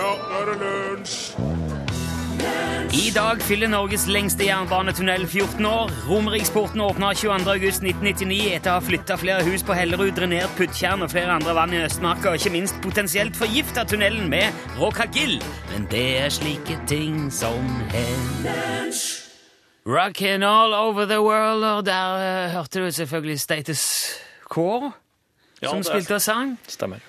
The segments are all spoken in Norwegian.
Ja, nå er det lunsj! I dag fyller Norges lengste jernbanetunnel 14 år. Romeriksporten åpna 22.8.1999 etter å ha flytta flere hus på Hellerud, drenert Puttjern og flere andre vann i Østmarka, og ikke minst potensielt forgifta tunnelen med Rockagill. Men det er slike ting som hender. Rockin' all over the world, og der uh, hørte du selvfølgelig Status Quo. Ja, som spilte og sang. Stemmer.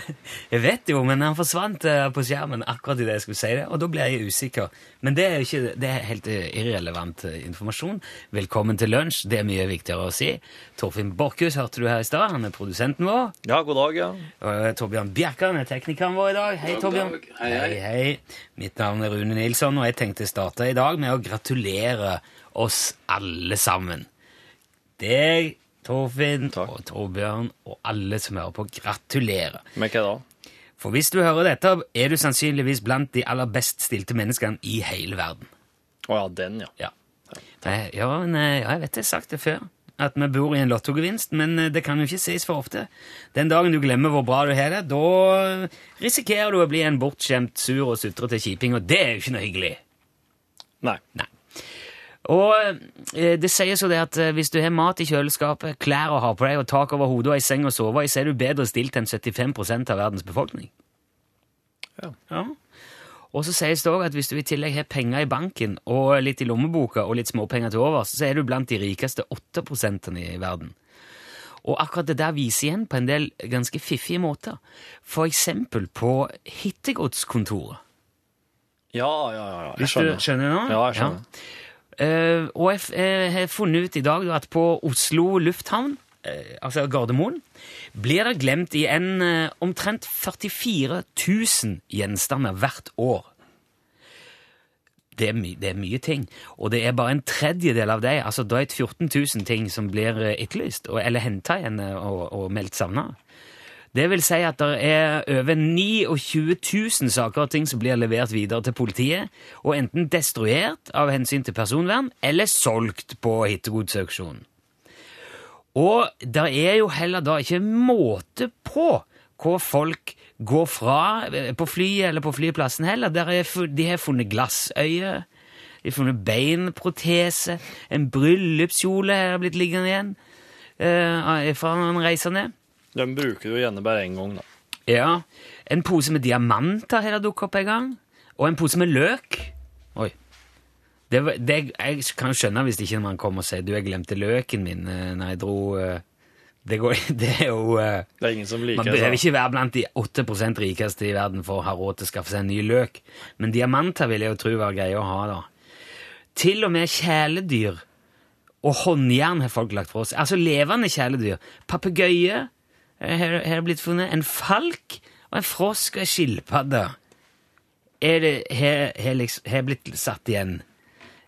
Jeg vet jo, men han forsvant eh, på skjermen akkurat idet jeg skulle si det, og da ble jeg usikker. Men det er jo ikke, det er helt eh, irrelevant eh, informasjon. Velkommen til lunsj, det er mye viktigere å si. Torfinn Borchhus hørte du her i stad, han er produsenten vår. Ja, god dag, ja. Og Torbjørn Bjerkan er teknikeren vår i dag. Hei, God Torbjørn. dag. Hei, hei. hei. Mitt navn er Rune Nilsson, og jeg tenkte starte i dag med å gratulere oss alle sammen. Deg, Torfinn Takk. og Torbjørn og alle som hører på. Gratulerer. Med hva da? For hvis du hører dette, er du sannsynligvis blant de aller best stilte menneskene i hele verden. Å ja, den, ja. Ja. Nei, ja, nei, ja, jeg vet jeg har sagt det før, at vi bor i en lottogevinst, men eh, det kan jo ikke sies for ofte. Den dagen du glemmer hvor bra du har det, da risikerer du å bli en bortskjemt, sur og sutrete kjiping, og det er jo ikke noe hyggelig. Nei. Nei. Og eh, det sies jo det at eh, hvis du har mat i kjøleskapet, klær å ha på deg og tak over hodet og ei seng å sove i, så er du bedre stilt enn 75% av verdens befolkning. Ja. Og så sies det òg at hvis du i tillegg har penger i banken og litt i lommeboka og litt småpenger til overs, så er du blant de rikeste 8% i verden. Og akkurat det der viser igjen på en del ganske fiffige måter. For eksempel på hittegodskontoret. Ja, ja, ja. ja. Jeg Hvis du skjønner. skjønner nå? Ja, jeg skjønner. Eh, og jeg eh, har funnet ut i dag da, at på Oslo lufthavn, uh, altså Gardermoen, blir det glemt i en eh, omtrent 44 000 gjenstander hvert år. Det er, det er mye ting, og det er bare en tredjedel av dem, altså drøyt 14 000 ting, som blir etterlyst, eller henta igjen og, og meldt savna. Det vil si at det er over 29 000 saker og ting som blir levert videre til politiet, og enten destruert av hensyn til personvern, eller solgt på hittegodsauksjonen. Og det er jo heller da ikke måte på hvor folk går fra eh, på flyet eller på flyplassen heller. Er, de har funnet glassøye, de har funnet beinprotese, en bryllupskjole har blitt liggende igjen eh, fra en reisende. Den bruker du gjerne bare én gang, da. Ja, en pose med diamanter har det dukket opp en gang, og en pose med løk. Oi. Det, det, jeg kan jo skjønne hvis ikke man kommer og sier du, jeg glemte løken min eh, når jeg dro eh, det, går, det er jo eh, Det er ingen som liker Man behøver ikke være blant de 8% rikeste i verden for å ha råd til å skaffe seg en ny løk, men diamanter vil jeg jo tro var greie å ha, da. Til og med kjæledyr og håndjern har folk lagt fra seg. Altså levende kjæledyr. Papegøye eh, har det blitt funnet. En falk og en frosk og en skilpadde er det har liksom- blitt satt igjen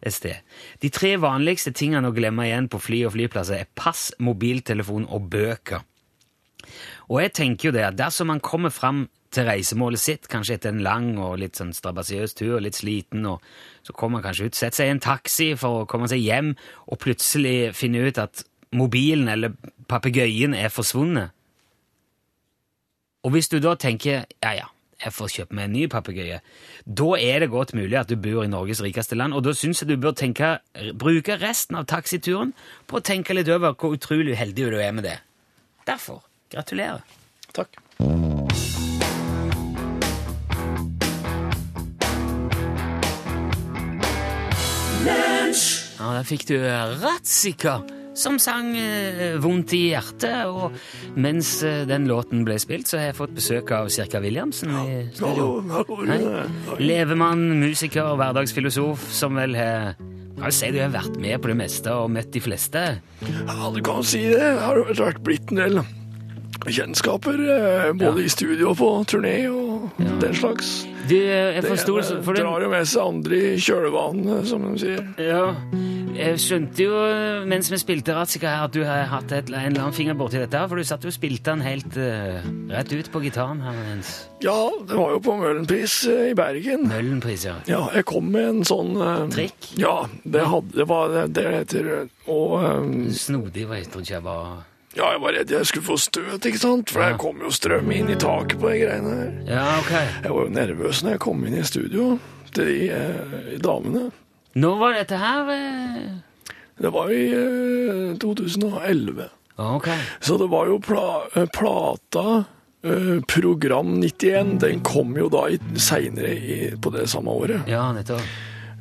et sted. De tre vanligste tingene å glemme igjen på fly og flyplasser er pass, mobiltelefon og bøker. Og jeg tenker jo det at dersom man kommer fram til reisemålet sitt, kanskje etter en lang og litt sånn strabasiøs tur, litt sliten, og så kommer man kanskje ut, setter seg i en taxi for å komme seg hjem, og plutselig finner ut at mobilen eller papegøyen er forsvunnet. Og hvis du da tenker, ja ja, jeg får kjøpe meg en ny papegøye, da er det godt mulig at du bor i Norges rikeste land, og da syns jeg du bør tenke, bruke resten av taxituren på å tenke litt over hvor utrolig uheldig du er med det. Derfor, gratulerer. Takk. Ja, der fikk du Ratzika, som sang eh, Vondt i hjertet. Og mens eh, den låten ble spilt, så har jeg fått besøk av Cirka Williamsen i studio. Hei. Levemann, musiker, hverdagsfilosof, som vel har kan jo si du har vært med på det meste og møtt de fleste. Ja, du kan si det. Det har hvert blitt en del kjennskaper, eh, både i studio og på turné og den slags. Du, jeg Det forsto ene drar jo med seg andre i kjølvannet, som de sier. Ja, jeg skjønte jo mens vi spilte Ratzika her at du har hatt et, en eller annen finger borti dette, her, for du satt jo og spilte den helt uh, rett ut på gitaren her mens Ja, det var jo på Møhlenpris uh, i Bergen. Møllenpris, ja. Ja, jeg kom med en sånn uh, Trikk? Ja, det, hadde, det var det det heter. Og um, Snodig ikke jeg var Ja, jeg var redd jeg skulle få støt, ikke sant? For Ja. kom jo strøm inn i taket på de greiene her. Ja, ok. Jeg var jo nervøs når jeg kom inn i studio til de eh, damene. Når var dette her? eh? Det var i eh, 2011. Ok. Så det var jo pla eh, plata eh, Program 91. Den kom jo da seinere på det samme året. Ja, nettopp.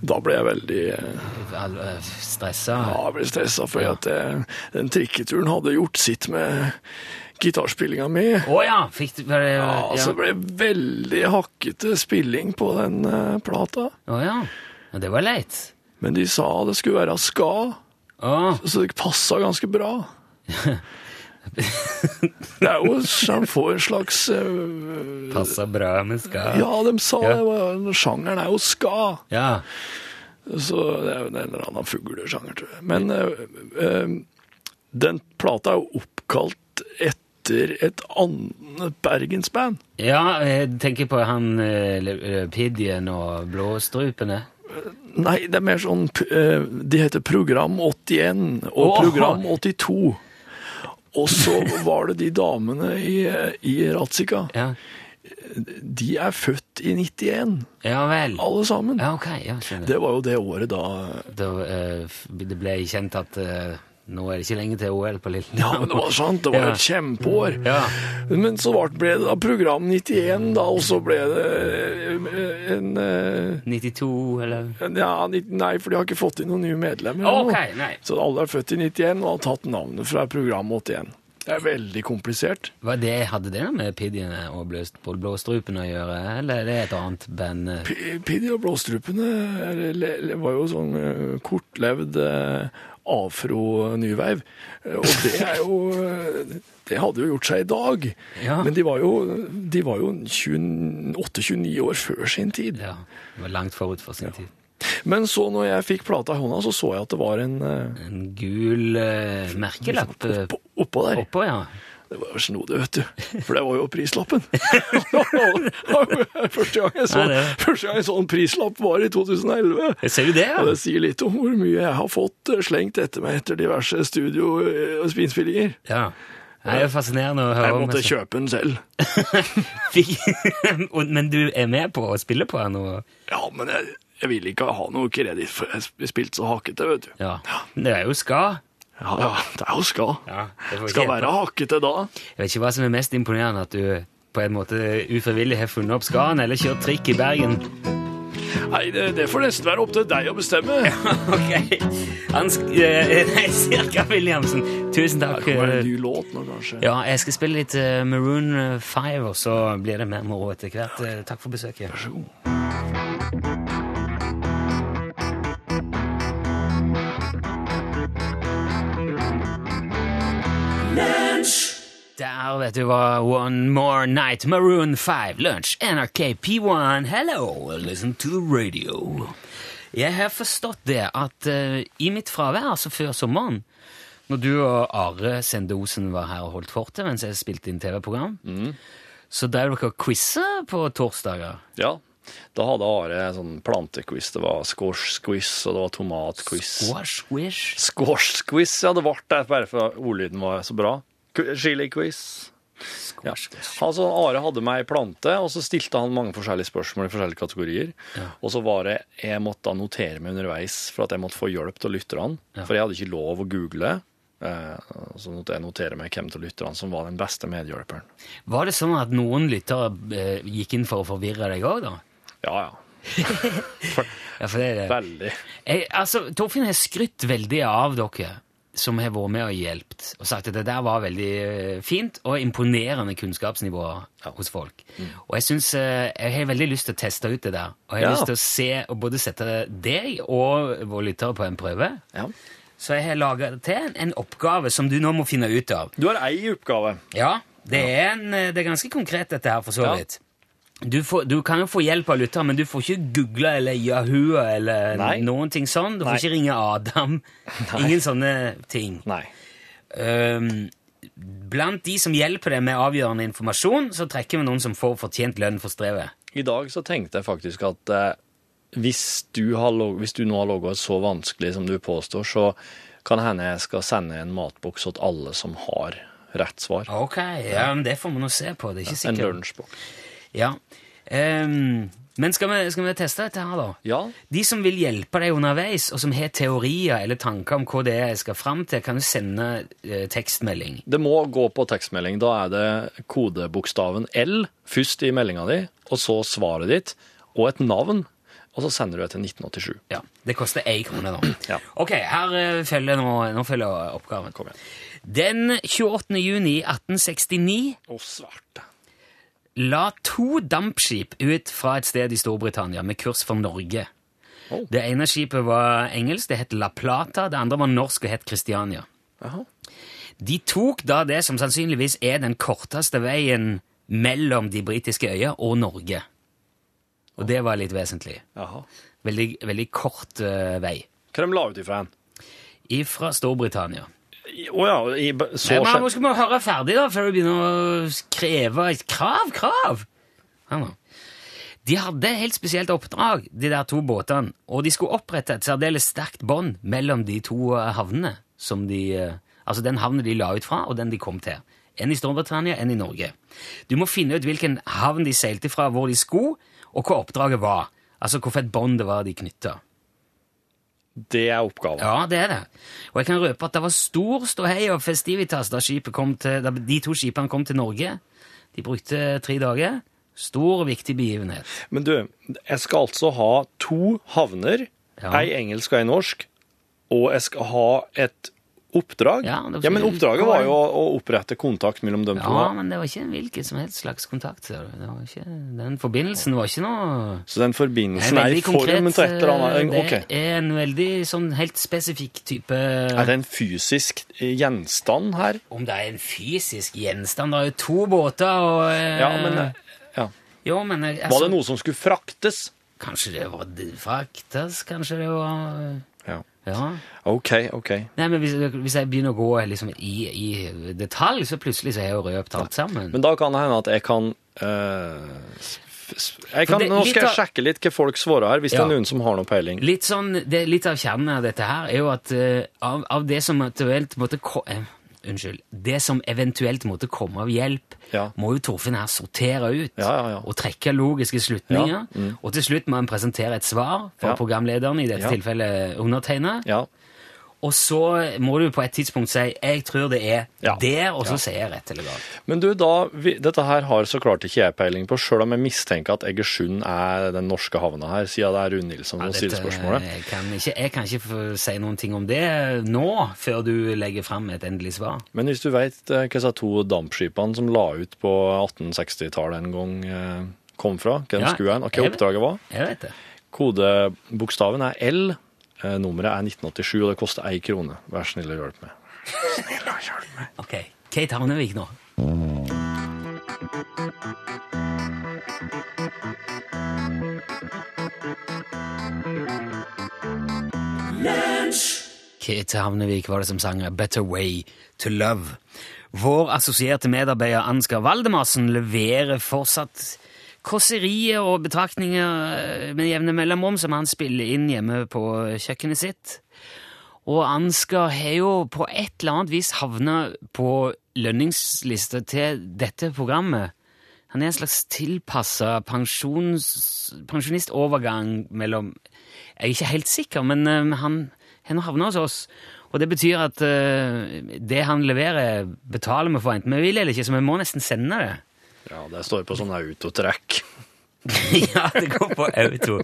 Da ble jeg veldig eh, Stressa? Ja, jeg ble stressa, for at eh, den trikketuren hadde gjort sitt med gitarspillinga mi. Å ja! Fikk du bare, ja, Ja, altså, det veldig hakkete spilling på den uh, plata. Å ja. ja. Det var leit. Men de sa det skulle være ska, oh. så det passa ganske bra. det er jo så han får en slags uh, passa bra med ska. Ja, de sa Ja. det. Sjangeren er jo ska. Ja. Så det er jo en eller annen fuglesjanger, tror jeg. Men uh, den plata er jo oppkalt etter et annet bergensband. Ja, jeg tenker på han Pidgien og Blåstrupene. Nei, det er mer sånn De heter Program 81 og! Program 82. Og så var det de damene i, i Ratzika. Ja. De er født i 91, ja vel. alle sammen. Ja, ok. Ja, skjønner. Det var jo det året da Da, eh, f- det ble kjent at eh, nå er det ikke lenge til OL på Lillehammer. Ja, men det var sant. Det var Ja. et kjempeår. Ja. Men så ble det da program 91, da, og så ble det eh, en eh, 92, eller? ja, Nei, for de har ikke fått inn noen nye medlemmer. Ok, nei. Så alle er født i 91 og har tatt navnet fra program 81. Det er veldig komplisert. Hva det, hadde det med Pidgiene og Blåstrupene å gjøre, eller er det et annet band? eh? P- Piddy og Blåstrupene var jo sånn kortlevd eh, afro-nyveiv. Eh, Og det er jo eh, Det hadde jo gjort seg i dag. Ja. Men de var jo, de var jo 28-29 år før sin tid. Ja, det var langt forut for sin tid. Men så når jeg fikk plata i hånda, så så jeg at det var en eh, En gul uh, merkelapp eh, oppå, oppå der. oppå, ja. Det var jo snodig, vet du. For det var jo prislappen. første, gang jeg så, Nei, første gang jeg så en prislapp var i 2011. Ser du det, Og ja? det sier litt om hvor mye jeg har fått eh, slengt etter meg etter diverse studio- eh, og spillspillinger. Ja. Det er jo fascinerende å høre Jeg om. måtte kjøpe den selv. Men du er med på å spille på den? Og... Ja, men jeg, jeg vil ikke ha noe kreditt, for jeg har spilt så hakkete, vet du. Ja. Det er jo ska. Ja, ja, det er jo skal. Ja, det Skal være hakkete da. Jeg vet ikke hva som er mest imponerende, at du på en måte ufrivillig har funnet opp skaen, eller kjørt trikk i Bergen. Nei, det, det får nesten være opp til deg å bestemme. Ok. Hans, eh, nei, Sirka Williamsen, tusen Det takk. kommer eh, en ny låt nå, kanskje. Ja, jeg skal spille litt eh, Maroon 5, og så blir det mer moro etter hvert. Eh, Takk for besøket. Vær så god. Der, vet du hva, One More Night, Maroon 5, Lunch, NRK P1, hello, listen to the radio. Jeg har forstått det at eh, i mitt fravær, altså før sommeren, når du og Are Sendosen var her og holdt fortet mens jeg spilte inn TV-program, så drev dere quizer på torsdager. Ja, da hadde Are sånn plantequiz. Det var squash-quiz, og det var tomatquiz. Squash, squish. Squash-quiz, ja, det ble det bare for ordlyden var så bra. Chili-quiz. Ja. Altså, Are hadde meg ei plante, og så stilte han mange forskjellige spørsmål i forskjellige kategorier. Og så var det jeg måtte notere meg underveis for at jeg måtte få hjelp til lytterne. Ja. For jeg hadde ikke lov å google. Eh, så måtte jeg notere meg hvem av lytterne som var den beste medhjelperen. Var det sånn at noen lyttere eh, gikk inn for å forvirre deg òg, da? Ja, ja. Ja, for det er det. Veldig. Jeg, altså, Torfinn har skrytt veldig av dere som har vært med og hjulpet, og sagt at det der var veldig eh, fint og imponerende kunnskapsnivå hos folk. Og jeg synes, eh, jeg har veldig lyst til å teste ut det der, og jeg har Ja. lyst til å se og både sette deg og våre lyttere på en prøve. Ja. Så jeg har laga til en, oppgave som du nå må finne ut av. Du har ei oppgave. Ja, det er, en, eh, det er ganske konkret dette her, for så Ja. Du, får, du kan jo få hjelp av lytteren, men du får ikke google eller Yahoo eller Nei. noen ting sånn. Du får Nei. ikke ringe Adam. Ingen sånne ting. Nei. Um, blant de som hjelper deg med avgjørende informasjon, så trekker vi noen som får fortjent lønn for strevet. I dag så tenkte jeg faktisk at eh, hvis, du har log hvis du nå har logget så vanskelig som du påstår, så kan hende jeg skal sende en matboks til alle som har rett svar. Ok, ja, men det får vi nå se på. Det er ikke En sikkert. lunsjboks. Ja. Um, men skal vi, skal vi teste dette her, da? Ja. De som vil hjelpe deg underveis, og som har teorier eller tanker om hva det er jeg skal fram til, kan du sende eh, tekstmelding. Det må gå på tekstmelding. Da er det kodebokstaven L først i meldinga di, og så svaret ditt, og et navn. Og så sender du det til 1987. Ja, Det koster én krone, da. Ja. Ok, her eh, følger nå, nå følger oppgaven. Den 28. juni 1869 Å, svarte. La to dampskip ut fra et sted i Storbritannia med kurs for Norge. Oh. Det ene skipet var engelsk, det het La Plata. Det andre var norsk og het Christiania. Aha. De tok da det som sannsynligvis er den korteste veien mellom de britiske øyer og Norge. Og det var litt vesentlig. Aha. Veldig, veldig kort uh, vei. Hva de la ut ifra? Ifra Storbritannia. Å ja, i, så men Nå skal vi høre ferdig, da, før du begynner å kreve et krav. Krav! Nå. De hadde helt spesielt oppdrag, de der to båtene, og de skulle opprette et særdeles sterkt bånd mellom de to eh, havnene. Som de, eh, altså den havnen de la ut fra, og den de kom til. En i Storbritannia, en i Norge. Du må finne ut hvilken havn de seilte fra, hvor de skulle, og hva oppdraget var. Altså hvorfor et bånd det var de knytta. Det er oppgaven. Ja, det er det. Og jeg kan røpe at det var stor ståhei og festivitas da, kom til, da de to skipene kom til Norge. De brukte tre dager. Stor og viktig begivenhet. Men du, jeg skal altså ha to havner, Ja. ei engelsk og ei norsk, og jeg skal ha et oppdrag. Ja, ja, men oppdraget var jo å, opprette kontakt mellom dem to. Ja, men det var ikke en hvilken som helst slags kontakt. Det var ikke, den forbindelsen var ikke noe Så den forbindelsen er er i formen til et eller eh, annet. Det okay. er en veldig sånn helt spesifikk type Er det en fysisk gjenstand her? Om det er en fysisk gjenstand Det er jo to båter og eh, Ja, men eh, ja. Jo, men altså, Var altså, det noe som skulle fraktes? Kanskje det var fraktes? Kanskje det var Ja. Ja. OK, OK. Nei, men hvis, hvis jeg begynner å gå liksom, i, i detalj, så plutselig så er jeg jo røpt alt sammen. Men da kan det hende at jeg kan s- jeg kan, det- Nå skal jeg av- sjekke litt hva folk svarer her, hvis det er noen som har noe peiling. Litt sånn, det, litt av kjernen av dette her er jo at eh, av, av det som eventuelt måtte eh, Unnskyld. Det som eventuelt måtte komme av hjelp, Ja. må jo Torfinn her sortere ut Ja, ja, og trekke logiske slutninger. Mm. Og til slutt må han presentere et svar for Ja. programlederen, i dette tilfellet undertegnet. Ja. Og så må du på et tidspunkt si 'jeg tror det er Ja. der', og så Ja. sier jeg rett eller galt. Men du, da, vi, dette her har så klart ikke jeg peiling på, sjøl om jeg mistenker at Egersund er den norske havna her, siden det er Rune Nilsson som stiller spørsmålet. Jeg kan, ikke, jeg kan ikke si noen ting om det nå, før du legger fram et endelig svar. Men hvis du veit hva disse to dampskipene som la ut på 1860-tallet en gang, eh, kom fra, hvem Ja, skulle hen, og hva oppdraget var Jeg vet det. Kodebokstaven er L, eh, nummeret er 1987, og det koster ei krone. Vær snill og hjelp meg. Snill og hjelp meg. Ok, Kate Havnevik nå. Kate Havnevik var det som sang A Better Way to Love. Vår assosierte medarbeider Ansgar Valdemarsen leverer fortsatt kåserier og betraktninger med jevne mellomrom som han spiller inn hjemme på kjøkkenet sitt. Og Ansgar har jo på et eller annet vis havna på lønningslista til dette programmet. Han er en slags tilpassa pensjonistovergang mellom Jeg er ikke helt sikker, men eh, han har havna hos oss. Og det betyr at eh, det han leverer, betaler vi for enten vi vil eller ikke, så vi må nesten sende det. Ja, det står på sånn autotrekk. ja, det går på auto.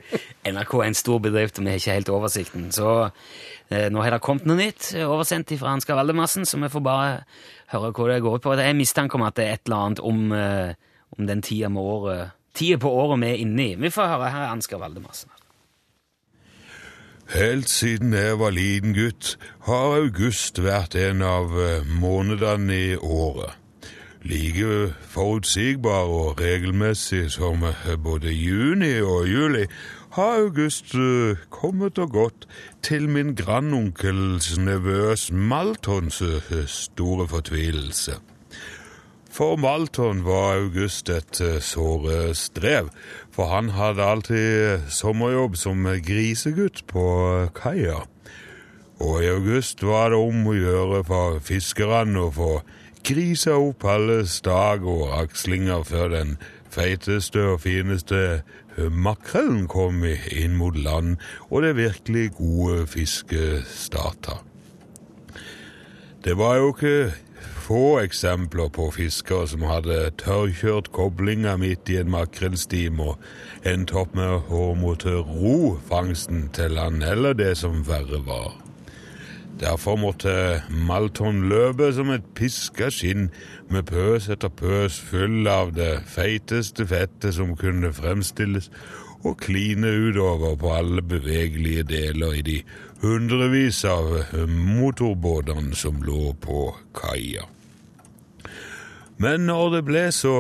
NRK er en stor bedrift, og vi har ikke helt oversikten. Så eh, nå har det kommet noe nytt, eh, oversendt fra Ansgar Valdemassen, så vi får bare høre hva det går ut på. Det er mistanke om at det er et eller annet om, eh, om den tida, med året, tida på året vi er inne i. Vi får høre her er Ansgar Valdemassen. Helt siden jeg var liten gutt, har august vært en av eh, månedene i året. Like forutsigbar og regelmessig som eh, både juni og juli har august eh, kommet og gått til min grandonkels nevøs Maltons eh, store fortvilelse. For Malton var august et såre strev, for han hadde alltid sommerjobb som grisegutt på kaia. Og i august var det om å gjøre for fiskerne å få grisa opp alle stag og akslinger før den feiteste og fineste makrellen kom inn mot land, og det virkelig gode fisket starta. Det var jo ikke få eksempler på fiskere som hadde tørrkjørt koblinga midt i en makrellstim og endt opp med å måtte ro fangsten til land, eller det som verre var. Derfor måtte Malton løpe som et piska skinn med pøs etter pøs full av det feiteste fettet som kunne fremstilles, og kline utover på alle bevegelige deler i de hundrevis av motorbåtene som lå på kaia. Men når det ble så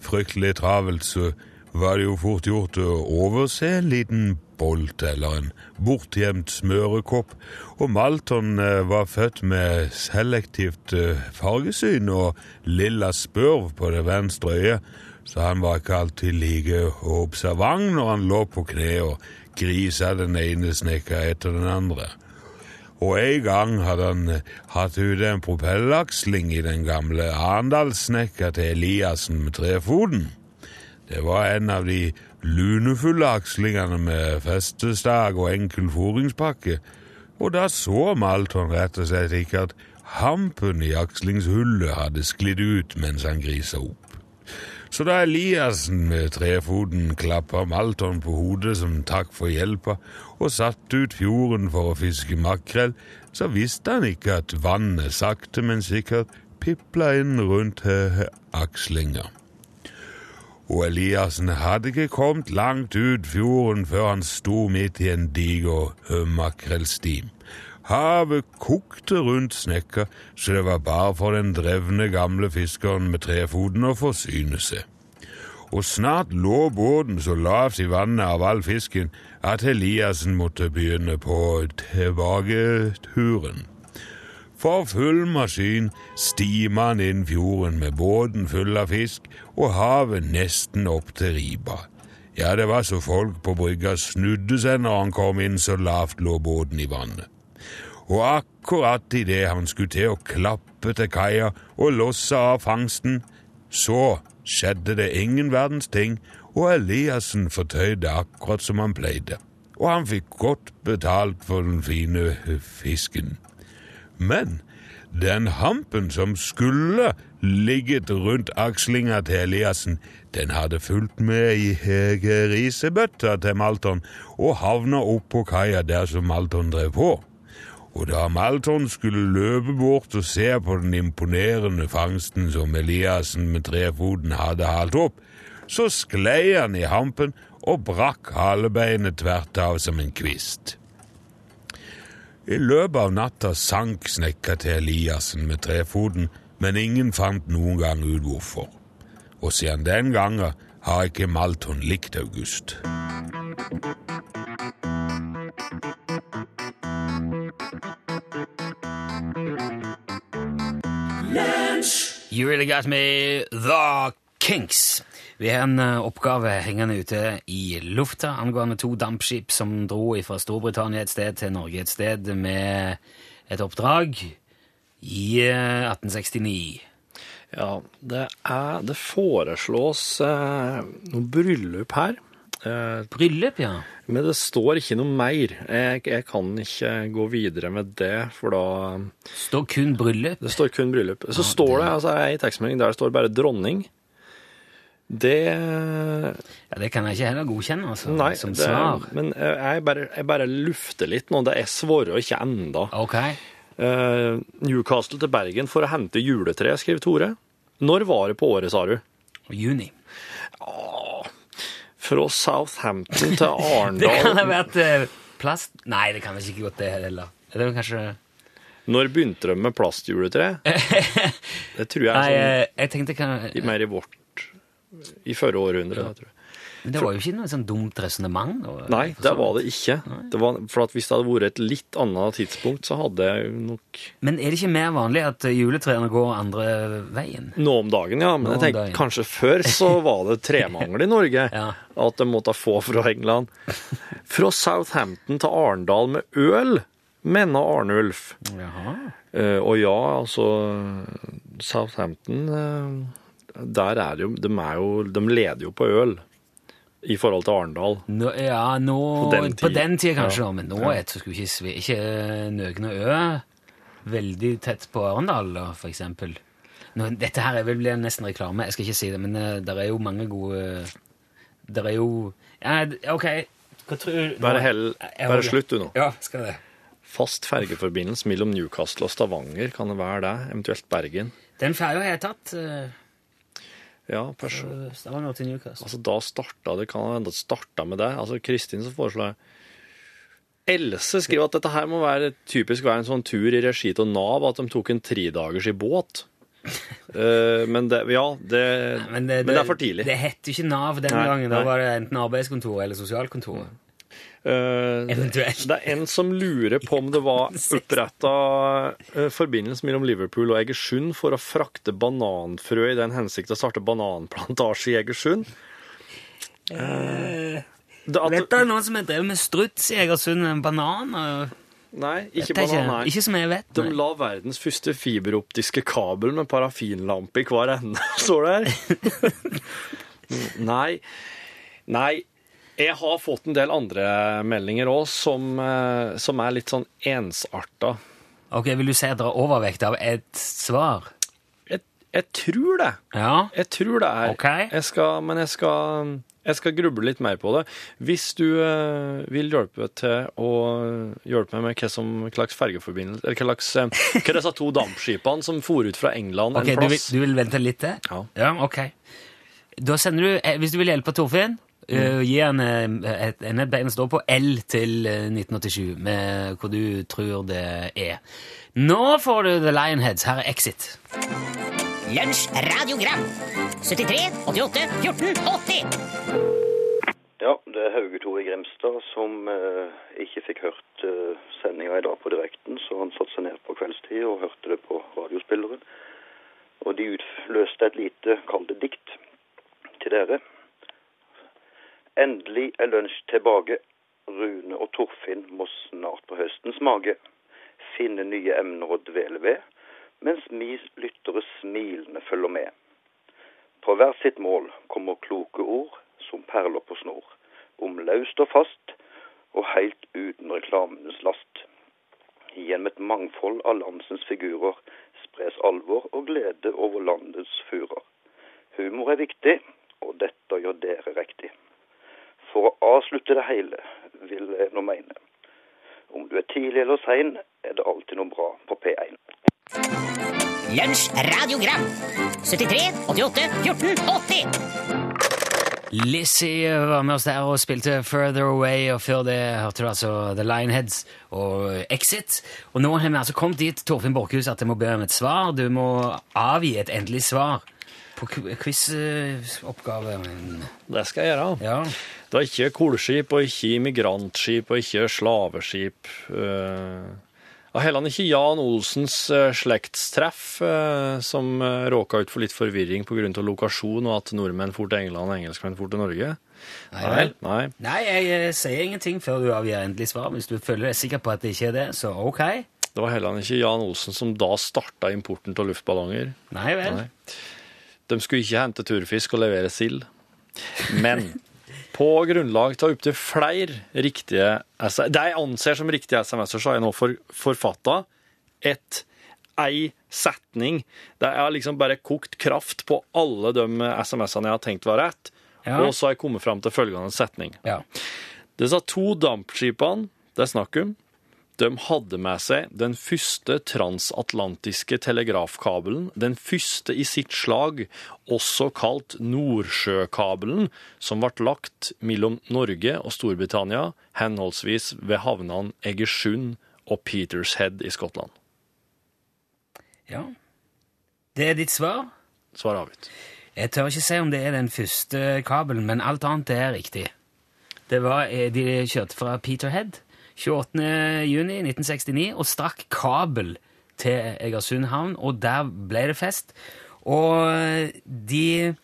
fryktelig travelt, så var det jo fort gjort å overse en liten bolt eller en bortgjemt smørekopp, og Malton eh, var født med selektivt eh, fargesyn og lilla spørv på det venstre øyet, så han var ikke alltid like observant når han lå på kne og grisa den ene snekka etter den andre. Og en gang hadde han eh, hatt ute en propellaksling i den gamle Arendalssnekka til Eliassen med trefoten. Det var en av de lunefulle akslingene med festestag og enkel foringspakke, og da så Malton rett og slett ikke at hampen i akslingshullet hadde sklidd ut mens han grisa opp. Så da Eliassen med trefoten klappa Malton på hodet som takk for hjelpa, og satte ut fjorden for å fiske makrell, så visste han ikke at vannet sakte, men sikkert pipla inn rundt akslinga og Eliassen hadde ikke kommet langt ut fjorden før han sto midt i en diger makrellstim. Havet kokte rundt snekka, så det var bare for den drevne gamle fiskeren med trefoten å forsyne seg. Og snart lå båten så lavt i vannet av all fisken at Eliassen måtte begynne på tilbaketuren. For full maskin stima han inn fjorden med båten full av fisk og havet nesten opp til riba. Ja, det var så folk på brygga snudde seg når han kom inn, så lavt lå båten i vannet. Og akkurat idet han skulle til å klappe til kaia og losse av fangsten, så skjedde det ingen verdens ting, og Eliassen fortøyde akkurat som han pleide. Og han fikk godt betalt for den fine fisken. Men den hampen som skulle ligget rundt akslinga til Eliassen, den hadde fulgt med i grisebøtta til Malton og havna opp på kaia der som Malton drev på. Og da Malton skulle løpe bort og se på den imponerende fangsten som Eliassen med trefoten hadde halt opp, så sklei han i hampen og brakk halebeinet tvert av som en kvist. I løpet av natta sank snekka til Eliassen med trefoten, men ingen fant noen gang ut hvorfor. Og siden den gangen har ikke Malton likt August. You really got me, The Kinks. Vi har en uh, oppgave hengende ute i lufta angående to dampskip som dro fra Storbritannia et sted til Norge et sted med et oppdrag i uh, 1869. Ja, det, er, det foreslås eh, noe bryllup her. Eh, Bryllup, ja. men det står ikke noe mer. Jeg, jeg kan ikke gå videre med det, for da Står kun bryllup. Det står kun bryllup. Så står det altså, i tekstmeldingen der det står bare 'dronning'. Det Ja, Det kan jeg ikke heller godkjenne altså, Nei, som det, svar. men jeg bare, jeg bare lufter litt nå. Det er svaret ikke enda. Ok. Uh, Newcastle til Bergen for å hente juletre, skriver Tore. Når var det på året, sa du? Juni. Fra Southampton til Det kan ha Arendal. vært eh, plast... Nei, det kan ikke godt det heller. Det er kanskje Når begynte de med plastjuletre? Det tror jeg er sånn, Nei, jeg tenkte kan... mer i vårt I førre århundre. jeg tror jeg. Men det var jo ikke noe sånn dumt resonnement. Nei, det var det ikke. Det var, for at Hvis det hadde vært et litt annet tidspunkt, så hadde jeg nok Men er det ikke mer vanlig at juletrærne går andre veien? Nå om dagen, ja. Men jeg tenkte dagen. kanskje før så var det tremangel i Norge. Ja. At de måtte få fra England. Fra Southampton til Arendal med øl mener Arnulf. Jaha. Eh, og ja, altså Southampton eh, Der er jo De, er jo, de leder jo på øl i forhold til Arendal. Nå, ja, nå På På den tida, kanskje, Ja. men nå er det ikke, ikke, ikke Nøgne Ø veldig tett på Arendal, f.eks. for eksempel. Dette her er vel blir nesten reklame, jeg skal ikke si det, men uh, det er jo mange gode Det er jo ja, OK, hva tror du Bare, hell, Jeg bare slutt, du nå. Ja, skal det. Fast fergeforbindelse mellom Newcastle og Stavanger, kan det være det? Eventuelt Bergen? Den ferja har jeg tatt. Ja, pers Stavanger til Newcastle. altså da starta det, kan hende det starta med det. Altså Kristin som foreslår Else skriver at dette her må være typisk være en sånn tur i regi av Nav, at de tok en tredagers i båt. uh, men det, ja, det, men det, er for tidlig. Det het ikke Nav den Nei, gangen. Da var det enten arbeidskontoret eller sosialkontor. Eh, Eventuelt. Det er en som lurer på om det var oppretta forbindelse mellom Liverpool og Egersund for å frakte bananfrø i den hensikt å starte bananplantasje i Egersund. Eh, det at, Vet du noen som har drevet med struts i Egersund? En banan? og- nei, ikke banan, nei. Ikke som jeg vet. De la verdens første fiberoptiske kabel med parafinlampe i hver ende, står det her. Nei. Nei. Jeg har fått en del andre meldinger òg som, eh, som er litt sånn ensarta. Ok, Vil du si at det er overvekt av et svar? Jeg, jeg tror det. Ja. Jeg tror det er. Ok. Jeg skal, men jeg skal, jeg skal gruble litt mer på det. Hvis du eh, vil hjelpe til å hjelpe meg med hva som slags fergeforbindelse Eller hva slags eh, Hva er disse to dampskipene som for ut fra England Ok, en du vil, du vil vente litt til? Ja. ja ok. Da sender du, eh, Hvis du vil hjelpe Torfinn, eh, gi han eh, et, en et bein å stå på, L til eh, 1987, med hvor du tror det er. Nå får du The Lionheads. Her er Exit. Lunsj radiogram 73 88 14 80 Ja, det er Hauge Tore Grimstad som eh, ikke fikk hørt eh, sendinga i dag på direkten, så han satte seg ned på kveldstid og hørte det på radiospilleren. Og de utløste et lite, kall det dikt, til dere. Endelig er lunsj tilbake. Rune og Torfinn må snart på høstens mage finne nye emner å dvele ved, mens vi lyttere smilende følger med. På hvert sitt mål kommer kloke ord som perler på snor, om laust og fast, og helt uten reklamenes last. Gjennom et mangfold av landsens figurer spres alvor og glede over landets furer. Humor er viktig, og dette gjør dere riktig. For å avslutte det hele, vil jeg nå mene. Om du er tidlig eller sein, er det alltid noe bra på P1. Lunsj radiogram 73 88 14 80 Lizzie var med oss der og spilte Further Away, og før det hørte du altså The Lionheads og Exit. Og nå har vi altså kommet dit, Torfinn Borchhus, at jeg må be om et svar. Du må avgi et endelig svar på qu- quizoppgaven. Det skal jeg gjøre. Ja. Det er ikke kullskip, og ikke immigrantskip, og ikke slaveskip. Det og heller ikke Jan Olsens eh, slektstreff, eh, som råka ut for litt forvirring pga. lokasjon, og at nordmenn for til England og engelskmenn for til Norge. Nei vel. Nei. Nei, jeg eh, sier ingenting før du avgir endelig svar. Hvis du føler deg sikker på at det ikke er det, så ok. Det var heller ikke Jan Olsen som da starta importen av luftballonger. Nei vel. Nei. De skulle ikke hente turfisk og levere sild. Men på grunnlag av opptil flere riktige SMS Det jeg anser som riktige SMS-er, så har jeg nå for, forfatta et ei setning. Jeg har liksom bare kokt kraft på alle de SMS-ene jeg har tenkt var rett, Ja. og så har jeg kommet fram til følgende setning. Ja. Disse to dampskipene det er snakk om, de hadde med seg den første transatlantiske telegrafkabelen, den første i sitt slag, også kalt Nordsjøkabelen, som ble lagt mellom Norge og Storbritannia, henholdsvis ved havnene Egersund og Petershead i Skottland. ja. Det er ditt svar? Svar avgitt. Jeg tør ikke si om det er den første kabelen, men alt annet er riktig. Det var, eh, De kjørte fra Peterhead 28. juni 1969 og strakk kabel til Egersund havn, og der ble det fest. Og de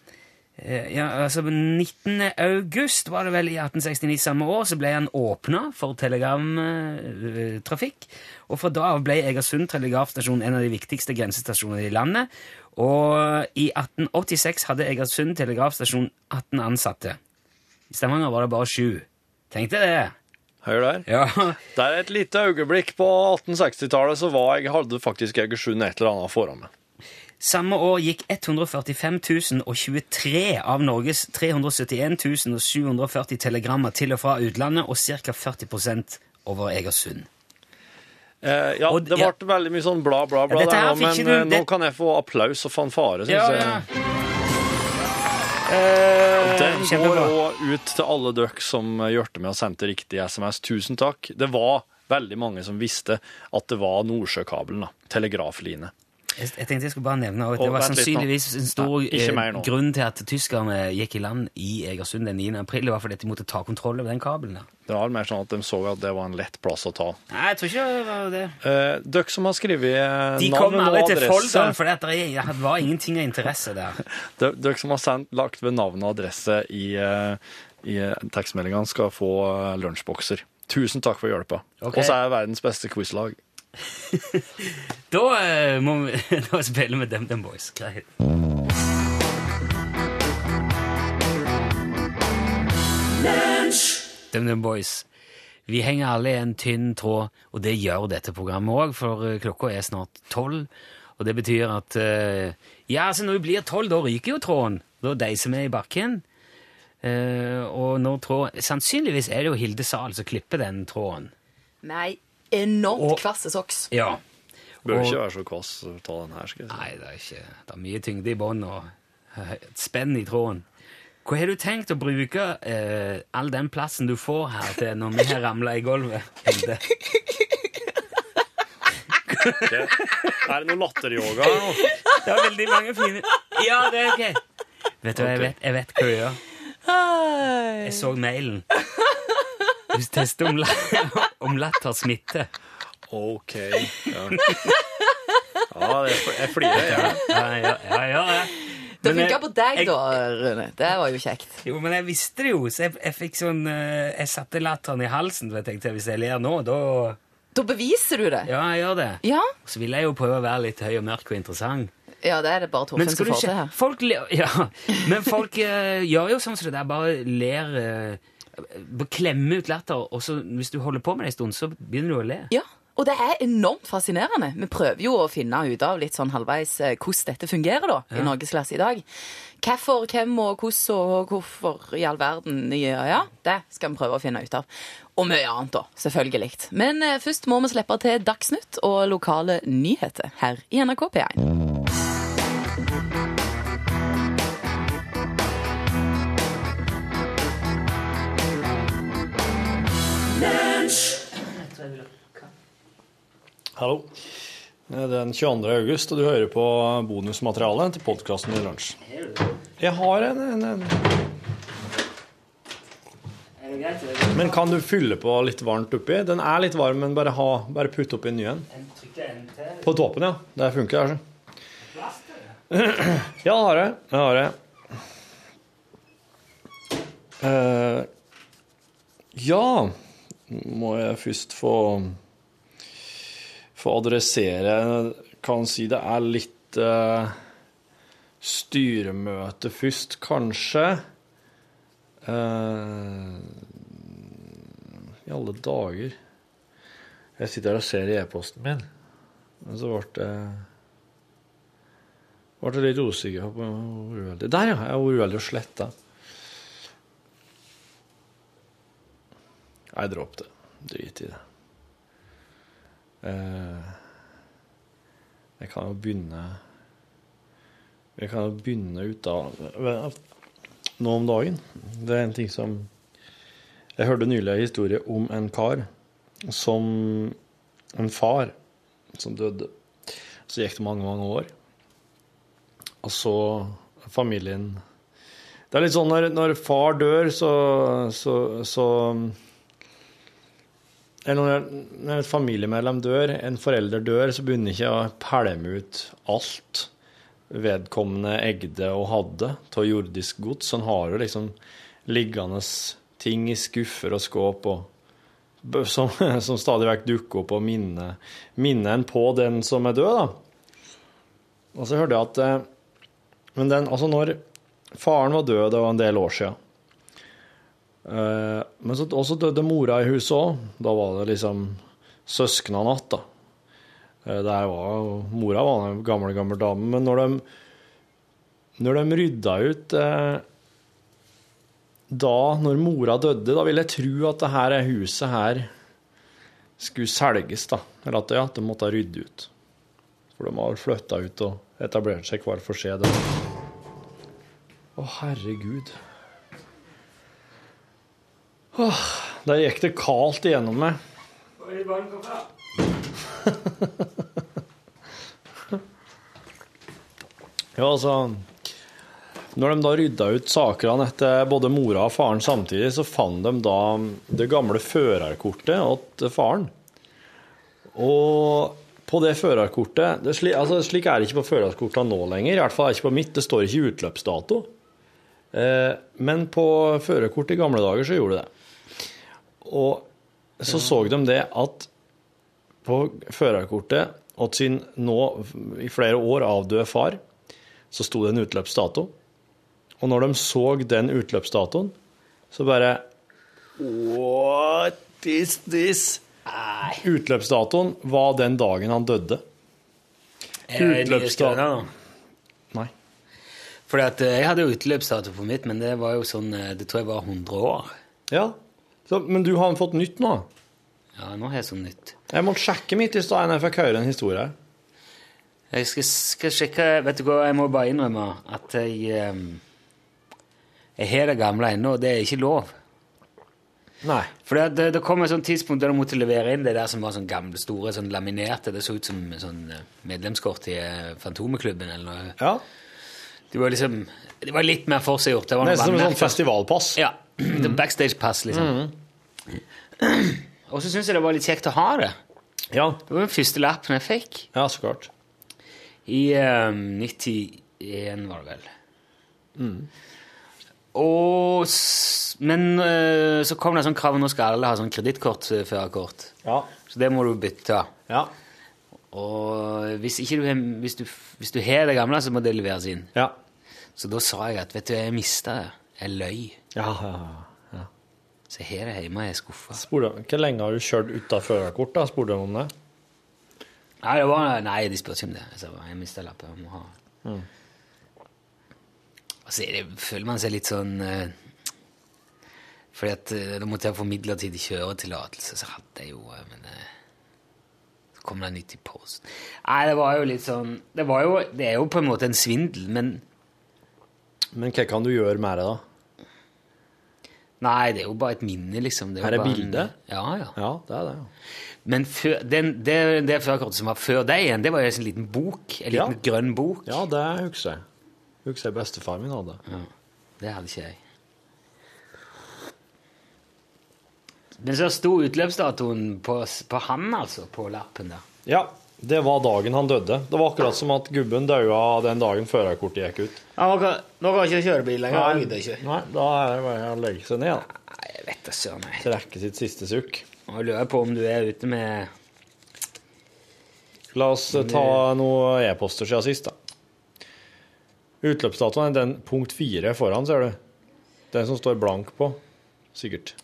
Eh, Ja, altså 19. august var det vel i 1869 samme år, så ble han åpna for telegramtrafikk. Og fra da av ble Egersund telegrafstasjon en av de viktigste grensestasjonene i landet. Og i 1886 hadde Egersund telegrafstasjon 18 ansatte. I Stavanger var det bare sju. Tenkte det. Hør der. Ja, Det er et lite øyeblikk på 1860-tallet, så var jeg hadde faktisk Egersund et eller annet foran meg. Samme år gikk 145 023 av Norges 371 740 telegrammer til og fra utlandet, og ca. 40% over Egersund. Eh, ja, Og- det ja. ble veldig mye sånn bla, bla, bla Ja, der men du- det... nå kan jeg få applaus og fanfare, syns Ja, jeg. Den går òg ut til alle dere som hjalp med å sende riktig SMS. Tusen takk. Det var veldig mange som visste at det var Nordsjøkabelen, da. Telegrafline. Jeg, jeg tenkte jeg skulle bare nevne at det var sannsynligvis en stor ikke eh, grunn til at tyskerne gikk i land i Egersund den 9. april. Det var fordi de måtte ta kontroll over den kabelen. der. Det var mer sånn at de så at det var en lett plass å ta. Nei, jeg tror ikke det var det. Eh, dere som har skrevet adresse... De kom aldri til folk, for det var ingenting av interesse der. Dere, som har sendt, lagt ved navn og adresse i, eh, i eh, tekstmeldingene, skal få eh, lunsjbokser. Tusen takk for hjelpa. Okay. Og så er jeg verdens beste quizlag. Da eh, må vi da med DumDum Boys. Greit. DumDum Boys. Vi henger alle i en tynn tråd, og det gjør dette programmet òg, for eh, klokka er snart tolv. Og det betyr at eh, Ja, altså når vi blir tolv, da ryker jo tråden. Da deiser vi i bakken. Og når tråden Sannsynligvis er det jo Hilde Sahl som klipper den tråden. Nei, enormt Og- kvasse socks. Ja. Bør Og- ikke være så kvass å ta den her. skal jeg si. Nei, det er ikke Det er mye tyngde i bånn og et spenn i tråden. Hva har du tenkt å bruke eh, all den plassen du får her til når vi har ramla i gulvet? Hilde? Er det noe latteryoga her nå? Det er veldig mange fine Ja, det er ok. Vet du hva, jeg vet, jeg vet hva du gjør. Jeg så mailen. Du tester om, om latter smitter. OK. Ja, ja jeg, jeg flirer, jeg. Ja, ja, ja, ja, ja. Det funka på deg, jeg- da, Rune. Det var jo kjekt. Jo, men jeg visste det jo, så jeg, jeg fikk sånn eh, Jeg satte latteren i halsen, for jeg tenkte hvis jeg ler nå, da Da beviser du det. Ja, jeg gjør det. Ja, Så vil jeg jo prøve å være litt høy og mørk og interessant. ja det er det bare Men Torfinn som du får til her. Folk ler Ja, men folk eh, gjør jo sånn som det der, bare ler eh, Bare klemmer ut latter, og så hvis du holder på med det en stund, så begynner du å le. Ja, og det er enormt fascinerende. Vi prøver jo å finne ut av litt sånn halvveis eh, hvordan dette fungerer da, i Norgesklasse i dag. Hvorfor, hvem og hvordan og hvorfor i all verden. Ja, ja, det skal vi prøve å finne ut av. Og mye annet da, selvfølgelig. Men eh, først må vi slippe til Dagsnytt og lokale nyheter her i NRK P1. Hallo. Det er den 22. august, og du hører på bonusmaterialet til podkasten i lunsj. Jeg har en, en, en. Men kan du fylle på litt varmt oppi? Den er litt varm, men bare, ha, bare putt oppi en ny en. På toppen, ja. Det funker, altså. Ja, det har jeg. Det har jeg. Uh, ja Må jeg først få få adressere Kan si det er litt uh, styremøte først, kanskje. Uh, I alle dager. Jeg sitter her og ser i e-posten min, men så ble det ble litt usikker på hvor uheldig Der, ja! Jeg var uheldig og sletta. Nei, dropp det. Drit i det. Eh, jeg kan jo begynne Jeg kan jo begynne ut av nå om dagen. Det er en ting som Jeg hørte nylig en historie om en kar som En far som døde. Så gikk det mange, mange år. Og så familien Det er litt sånn når, når far dør, så, så, så når, når et familiemedlem dør, en forelder dør, så begynner ikke å pælme ut alt. vedkommende egde og hadde av jordisk gods. Han har jo liksom liggende ting i skuffer og skåp og som, som stadig vekk dukker opp og minner minner en på den som er død, da. Og så hørte jeg at eh, Men den, altså når faren var død, det var en del år siden Men så også døde mora i huset òg. Da var det liksom søsknene natt, da. Eh, Der var Mora var en gammel, gammel dame. Men når de, når de rydda ut eh, Da, når mora døde, da ville jeg tro at det her huset her skulle selges, da. Eller at, ja, at de måtte rydde ut. For de har flytta ut og etablert seg hver for seg. Å, herregud. Åh, der gikk det kaldt igjennom meg. Ja, altså Når de da rydda ut sakene etter både mora og faren samtidig, så fant de da det gamle førerkortet til faren. Og på det førerkortet det er altså, Slik er det ikke på førerkortene nå lenger. I hvert fall er det ikke på mitt. Det står ikke utløpsdato. Eh, men på førerkort i gamle dager så gjorde det det. Og så så de det at på førerkortet at sin nå i flere år avdøde far, så sto det en utløpsdato. Og når de så den utløpsdatoen, så bare What is this? Utløpsdatoen var den dagen han døde. Utløpsdato. Nei. Fordi at eh, Jeg hadde jo utløpsdato på mitt, men det var jo sånn eh, Det tror jeg var 100 år. Ja, så, men du har fått nytt nå? Ja, nå har jeg sånn nytt. Jeg måtte sjekke mitt i stad da jeg fikk høre en historie. Jeg skal, skal sjekke Vet du hva, jeg må bare innrømme at jeg um, Jeg har det gamle ennå, og det er ikke lov. Nei. For det, det, det kom et sånt tidspunkt da du måtte levere inn det der som var sånn gamle, store, sånn laminerte Det så ut som sånn eh, medlemskort i eh, Fantomeklubben eller noe. Ja. Det var liksom Det var litt mer forseggjort. Det var noe Nesten som et sånn festivalpass. Ja. Var Backstage-pass, liksom. Og så syns jeg det var litt kjekt å ha det. Ja. Det var den første lappen jeg fikk. ja, så klart. I eh, 91, var det vel. Og s- Men eh, så kom det sånn krav nå skal alle ha sånn kredittkortførerkort. Ja. Så det må du bytte. Ja. Og hvis, ikke du, har- hvis, du, hvis du har det gamle, så må det leveres inn. Ja. Så da sa jeg at vet du, jeg mista det. Jeg løy. Ja, ja, ja. Så her hjemme i skuffa. Hvor lenge har du kjørt uten førerkort? da? Spurte de om det? Nei, det var, nei, de spurte ikke om det. Bare, jeg mista lappen. Jeg må ha Mm. Altså, er det, føler man seg litt sånn uh, Fordi at uh, da måtte jeg få midlertidig kjøretillatelse, så hadde jeg jo uh, Men uh, så kom det nytt i posten. Nei, det var jo litt sånn Det, var jo, det er jo på en måte en svindel, men Men hva kan du gjøre med det, da? Nei, det er jo bare et minne, liksom. Det Her er jo en- bildet? Ja, ja. Ja, det er det. ja. Men før, den, det, det førerkortet som var før deg igjen, det var jo en liten bok. En liten Ja. grønn bok. Ja, det husker jeg. Husker jeg bestefar min hadde. Ja, det hadde ikke jeg. Men så sto utløpsdatoen på, på han, altså, på lappen der. Ja, det var dagen han døde. Det var akkurat som at gubben daua den dagen førerkortet gikk ut. Ja, nå kan ikke kjøre bil lenger. jeg gidder ikke. Nei, da er det bare å legge seg ned. da. Nei, jeg vet da søren. Trekke sitt siste sukk. Nå lurer jeg på om du er ute med La oss ta noen e-poster siden sist, da. Utløpsdatoen er den punkt fire foran, ser du. Den som står blank på. Sikkert.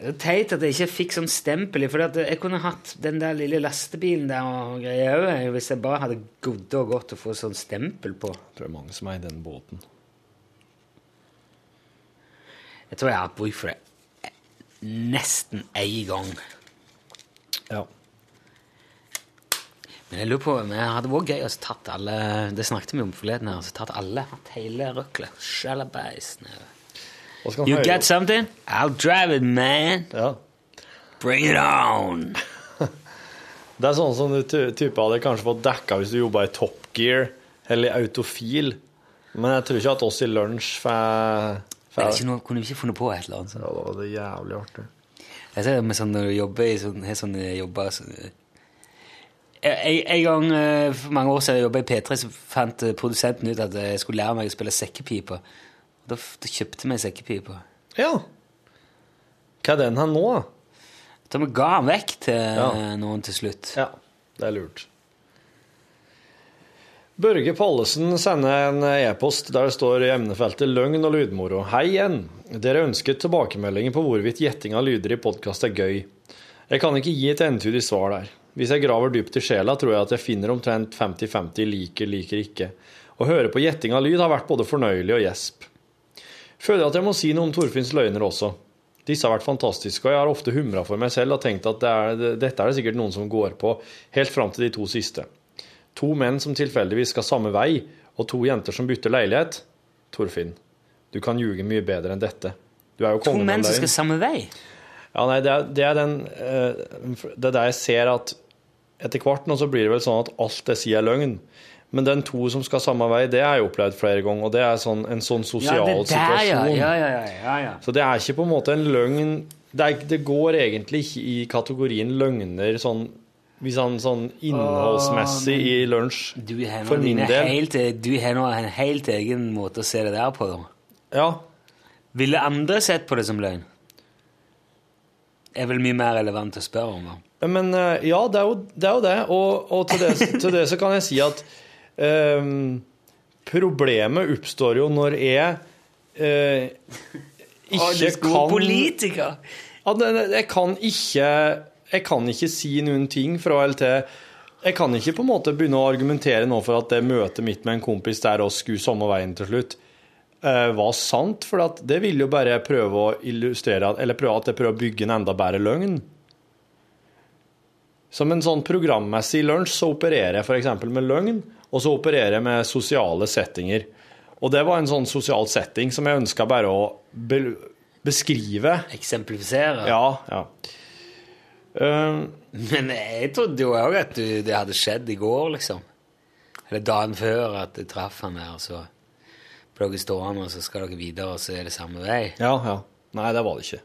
Det er teit at jeg ikke fikk sånn stempel for jeg kunne hatt den der lille lastebilen der og greier òg, hvis jeg bare hadde gått og godt å få sånn stempel på. Jeg tror det er mange som er i den båten. Jeg tror jeg har bruk for det nesten én gang. Ja. Men jeg lurer på, men det hadde vært gøy å tatt alle Det snakket vi om forleden her. så tatt alle, hatt hele røklet. Sjalabais. nedover. You høre? got something? I'll drive it, man. Ja. Bring it on. Det er sånn som du ty- type hadde kanskje fått dekka hvis du jobba i Top Gear eller i Autofil. Men jeg tror ikke at oss i lunsj får kunne vi ikke funnet på et eller annet Sånn. Ja, det var det jævlig artig. Jeg ser det med sånn når du jobber i sånn, har sånne jobber så, En, en gang eh, for mange år siden jeg jobbet i P3, så fant eh, produsenten ut at jeg skulle lære meg å spille sekkepipe. Da, da kjøpte vi sekkepipa. Ja. Hva er den her nå, da? Da vi ga den vekk til Ja. noen til slutt. Ja, det er lurt. Børge Pallesen sender en e-post der det står i emnefeltet 'løgn og lydmoro'. Hei igjen. Dere ønsket tilbakemeldinger på hvorvidt gjetting av lyder i podkast er gøy. Jeg kan ikke gi et entydig svar der. Hvis jeg graver dypt i sjela, tror jeg at jeg finner omtrent 50-50 liker, liker ikke. Å høre på gjetting av lyd har vært både fornøyelig og gjesp. Føler at jeg må si noe om Torfinns løgner også. Disse har vært fantastiske, og jeg har ofte humra for meg selv og tenkt at det er, dette er det sikkert noen som går på, helt fram til de to siste. To menn som tilfeldigvis skal samme vei, og to jenter som bytter leilighet. Torfinn, du kan ljuge mye bedre enn dette. Du er jo To menn som skal samme vei. Ja, nei, det er, det er den eh, Det er der jeg ser at etter hvert nå så blir det vel sånn at alt jeg sier er løgn. Men den to som skal samme vei, det har jeg opplevd flere ganger, og det er sånn, en sånn Ja, sosial det der, situasjon. Ja, ja, ja, ja, ja. Så det er ikke på en måte en løgn Det, er, det går egentlig ikke i kategorien løgner sånn, hvis han sånn innholdsmessig i lunsj. For min del. helt, du har nå en helt egen måte å se det der på. da. Ja. Ville andre sett på det som løgn? Er vel mye mer relevant å spørre om. da. Men eh, ja, det er jo det. Er jo det. Og, og til, det, til det så kan jeg si at ehm, problemet oppstår jo når jeg eh, ikke kan politiker! At jeg kan ikke Jeg kan ikke si noen ting fra eller til. Jeg kan ikke på en måte begynne å argumentere nå for at det møtet mitt med en kompis der oss skulle samme veien til slutt, eh, var sant. For at det vil jo bare prøve å illustrere Eller prøve at jeg prøver å bygge en enda bedre løgn. Som en sånn programmessig lunsj så opererer jeg f.eks. med løgn, og så opererer jeg med sosiale settinger. Og det var en sånn sosial setting som jeg ønska bare å be beskrive. Eksemplifisere. Ja, ja. Uh, Men jeg trodde jo òg at du, det hadde skjedd i går, liksom. Eller dagen før at jeg traff han her, og så ble dere stående, og så skal dere videre, og så er det samme vei. ja, ja. Nei, det var det ikke.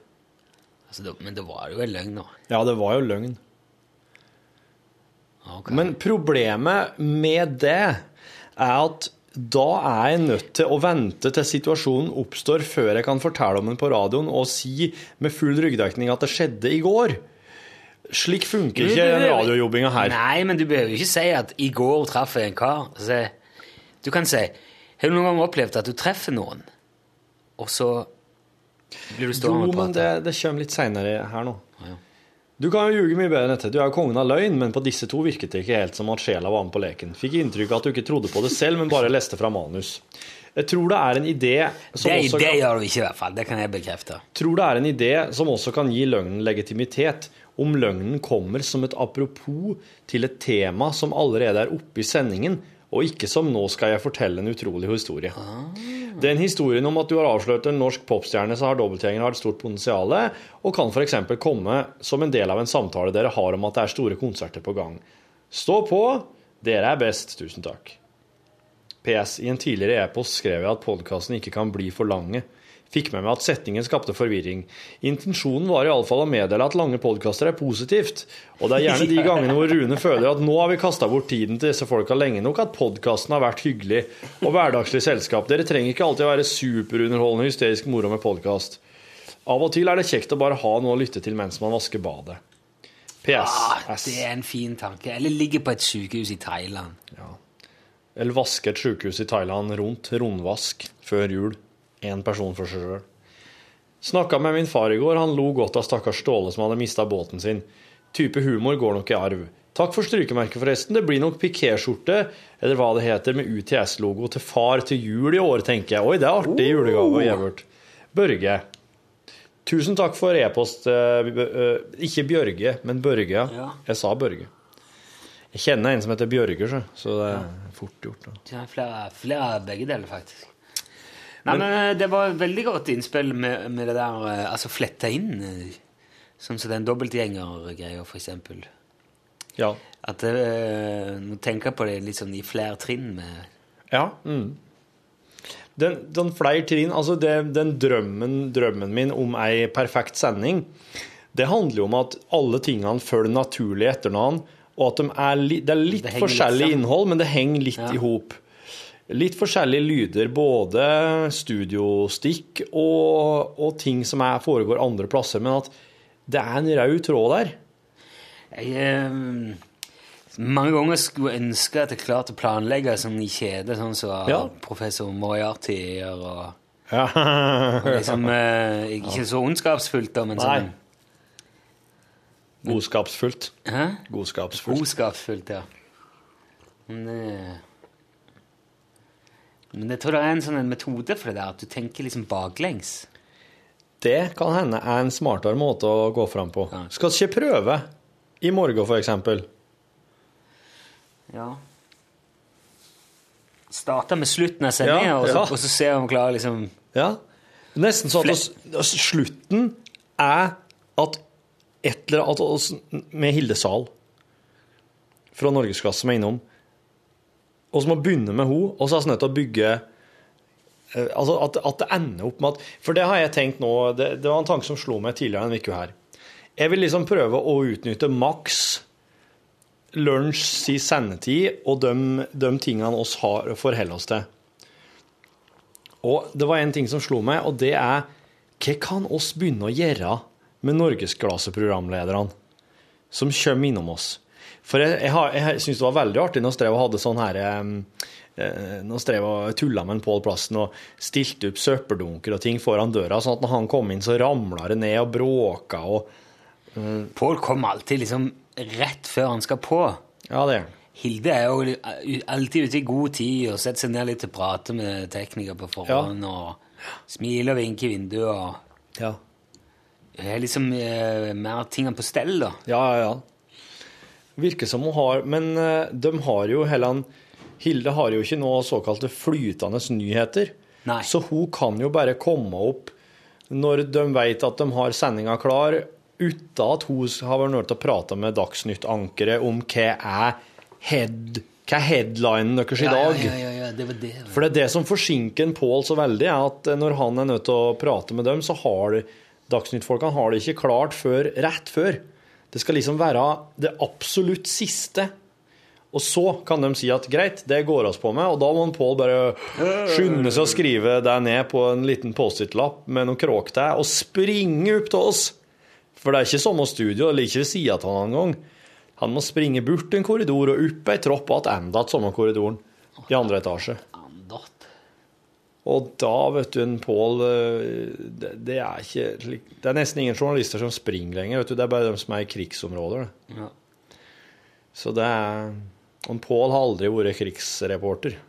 Altså, men det var jo en løgn, da. Ja, det var jo løgn. Ok. Men problemet med det er at da er jeg nødt til å vente til situasjonen oppstår før jeg kan fortelle om den på radioen og si med full ryggdekning at det skjedde i går. Slik funker ikke den radiojobbinga her. Nei, men du behøver ikke si at 'i går traff jeg en kar'. Du kan si 'Har du noen gang opplevd at du treffer noen', og så blir du stående og men det, det kommer litt seinere her nå. Ja. Du kan jo ljuge mye bedre enn dette. Du er jo kongen av løgn, men på disse to virket det ikke helt som at sjela var med på leken. Fikk inntrykk av at du ikke trodde på det selv, men bare leste fra manus. Jeg tror det er en idé som Det, også det gjør du ikke, i hvert fall. Det kan jeg bekrefte. tror det er en idé som også kan gi løgnen legitimitet, om løgnen kommer som et apropos til et tema som allerede er oppe i sendingen, og ikke som 'nå skal jeg fortelle en utrolig historie'. Den historien om at du har avslørt en norsk popstjerne som har dobbeltgjenger, har et stort potensial, og kan f.eks. komme som en del av en samtale dere har om at det er store konserter på gang. Stå på! Dere er best. Tusen takk. PS. I en tidligere e-post skrev jeg at podkasten ikke kan bli for lange. Fikk med meg at setningen skapte forvirring. Intensjonen var iallfall å meddele at lange podkaster er positivt. Og det er gjerne de gangene hvor Rune føler at nå har vi kasta bort tiden til disse folka lenge nok, at podkasten har vært hyggelig og hverdagslig selskap. Dere trenger ikke alltid å være superunderholdende hysterisk moro med podkast. Av og til er det kjekt å bare ha noe å lytte til mens man vasker badet. PS. Ah, det er en fin tanke. Eller ligge på et sykehus i Thailand. Eller vaske et sykehus i Thailand rundt. Rundvask før jul. Én person for seg sjøl. Snakka med min far i går. Han lo godt av stakkars Ståle som hadde mista båten sin. Type humor går nok i arv. Takk for strykemerket, forresten. Det blir nok pikéskjorte, eller hva det heter, med UTS-logo til far til jul i år, tenker jeg. Oi, det er artig julegave, Gjevert. Børge. Tusen takk for e-post. eh, eh, Ikke Bjørge, men Børge. Ja. Jeg sa Børge. Jeg kjenner en som heter Bjørge, så- så det er fort gjort. Da. Det er flere, flere av begge deler, faktisk. Nei, men, men Det var veldig godt innspill med, med det der eh, Altså flette inn eh, Sånn som den dobbeltgjengergreia, eksempel. Ja. At det, Nå tenker jeg på det litt sånn i flere trinn med Ja. Mm. Den, den flere trinn, altså det, den drømmen, drømmen min om ei perfekt sending, det handler jo om at alle tingene følger naturlig etter hverandre, og at de er li, det er litt Det forskjellig litt innhold, men det henger litt Ja. i hop. Litt forskjellige lyder, både studiostikk og, og ting som er, foregår andre plasser, men at det er en rød tråd der. Jeg, eh, mange ganger skulle ønske at jeg klarte å planlegge sånn i kjede, sånn som Ja. professor Moriarty gjør. Og, Ja. liksom, eh, ikke så ondskapsfullt, da, men sånn Godskapsfullt. Hæ? Godskapsfullt. Godskapsfullt, ja. Men, eh, men jeg tror det er en sånn en metode for det der, at du tenker liksom baklengs. Det kan hende er en smartere måte å gå fram på. Ja. Skal ikke prøve i morgen, eksempel. Ja. Starte med slutten av sendinga, Ja, og, så- ja. og så se om vi klarer liksom Ja. Nesten sånn at oss, slutten er at et eller annet med Hilde Sahl fra Norgesklasse som er innom Og så må begynne med henne, og så er vi nødt til å bygge eh, Altså at, at det ender opp med at For det har jeg tenkt nå Det, det var en tanke som slo meg tidligere en uke her. Jeg vil liksom prøve å utnytte maks lunsj si sendetid og de, de tingene oss har å forholde oss til. Og det var en ting som slo meg, og det er hva kan oss begynne å gjøre med norgesklasse-programlederne som kommer innom oss? For jeg, jeg, har- jeg syns det var veldig artig når Strev hadde sånn her eh, eh, Når Strev tulla med en Pål Plassen og stilte opp søppeldunker og ting foran døra, sånn at når han kom inn, så ramla det ned og bråka og Pål kommer alltid liksom rett før han skal på. Ja, det er han. Hilde er jo alltid ute i god tid og setter seg ned litt og prater med tekniker på forhånd og smiler og vinker i vinduet og Ja. er liksom eh, mer tingene på stell, da. Ja, ja, ja. Virker som hun har Men eh, de har jo heller Hilde har jo ikke noe såkalte flytende nyheter. Nei. Så hun kan jo bare komme opp når de vet at de har sendinga klar, uten at hun har vært nødt til å prate med Dagsnytt-ankeret om hva er head, hva er headlinen deres i dag. Ja, ja, ja, det var det. For det er det som forsinker Pål så veldig, er at når han er nødt til å prate med dem, så har Dagsnytt-folkene har det ikke klart før rett før. Det skal liksom være det absolutt siste. Og så kan de si at greit, det går oss på med, og da må Pål bare skynde seg å skrive det ned på en liten Post-It-lapp med noen kråketau og springe opp til oss. For det er ikke samme studio, eller ikke ved sida av han engang. Han må springe bort en korridor og opp ei tropp og til samme korridoren i andre etasje. Og da, vet du, en Pål eh, det, det er ikke Det er nesten ingen journalister som springer lenger. vet du, Det er bare de som er i krigsområder. Ja. Så det er Og Pål har aldri vært krigsreporter,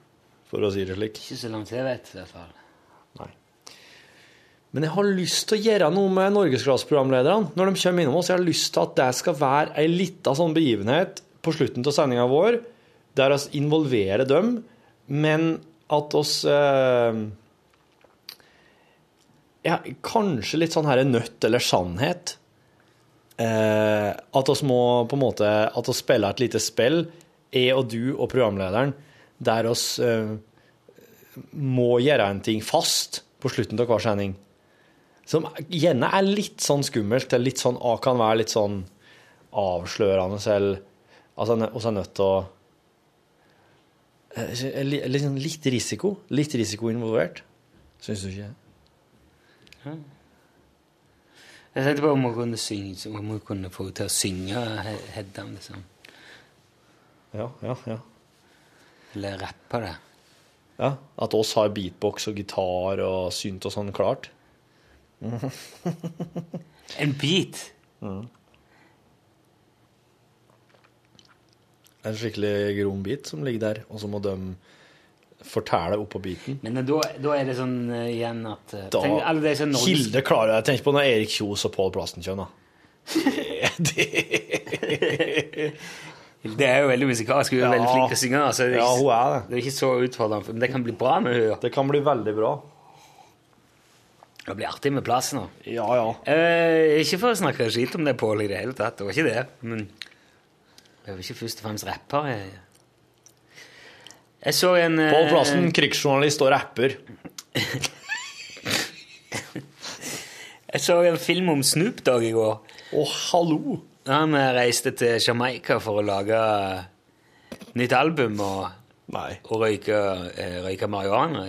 for å si det slik. Ikke så langt jeg vet, i hvert fall. Nei. Men jeg har lyst til å gjøre noe med norgesklasseprogramlederne når de kommer innom oss. Jeg har lyst til at det skal være ei lita sånn begivenhet på slutten av sendinga vår, der vi involverer dem, men at oss eh, ja, Kanskje litt sånn her nødt eller sannhet. Eh, at oss må på en måte At oss spiller et lite spill, jeg og du og programlederen, der oss eh, må gjøre en ting fast på slutten av hver sending. Som gjerne er litt sånn skummelt, eller litt sånn, ah, kan være litt sånn avslørende selv. Altså, og er nødt til å eh, li- litt, risiko. Litt risiko involvert. Syns du ikke? Jeg tenkte på om hun kunne, synge, om hun kunne få henne til å synge He- Hedda, liksom. Ja, ja, ja. Eller rappe det. ja. At oss har beatbox og gitar og synt og sånn klart. En beat! En skikkelig grom bit som ligger der, og så må de fortelle oppå biten. Men da, da er det sånn uh, igjen at eh, Da, tenk, alle disse Norges- Hilde klarer jeg. Tenk på når Erik Kjos og Pål Plassen kommer, da. Det, Det er jo veldig musikalsk. Hun er Ja. veldig flink til å synge. Altså, det, er Ja, hun er det. det er ikke så utfordrende, men det kan bli bra med henne. Det kan bli veldig bra. Det blir artig med plass nå. Ja, ja. Uh, ikke for å snakke skit om det, Pål, i det hele tatt. Det var ikke det. Men jeg er jo ikke først og fremst rapper. Jeg, jeg så en På Pål Plassen, krigsjournalist og rapper. Jeg så en film om Snoop Dogg i går. Å, hallo! Han eh, reiste til Jamaica for å lage nytt album og, og røyke, eh, røyke marihuana.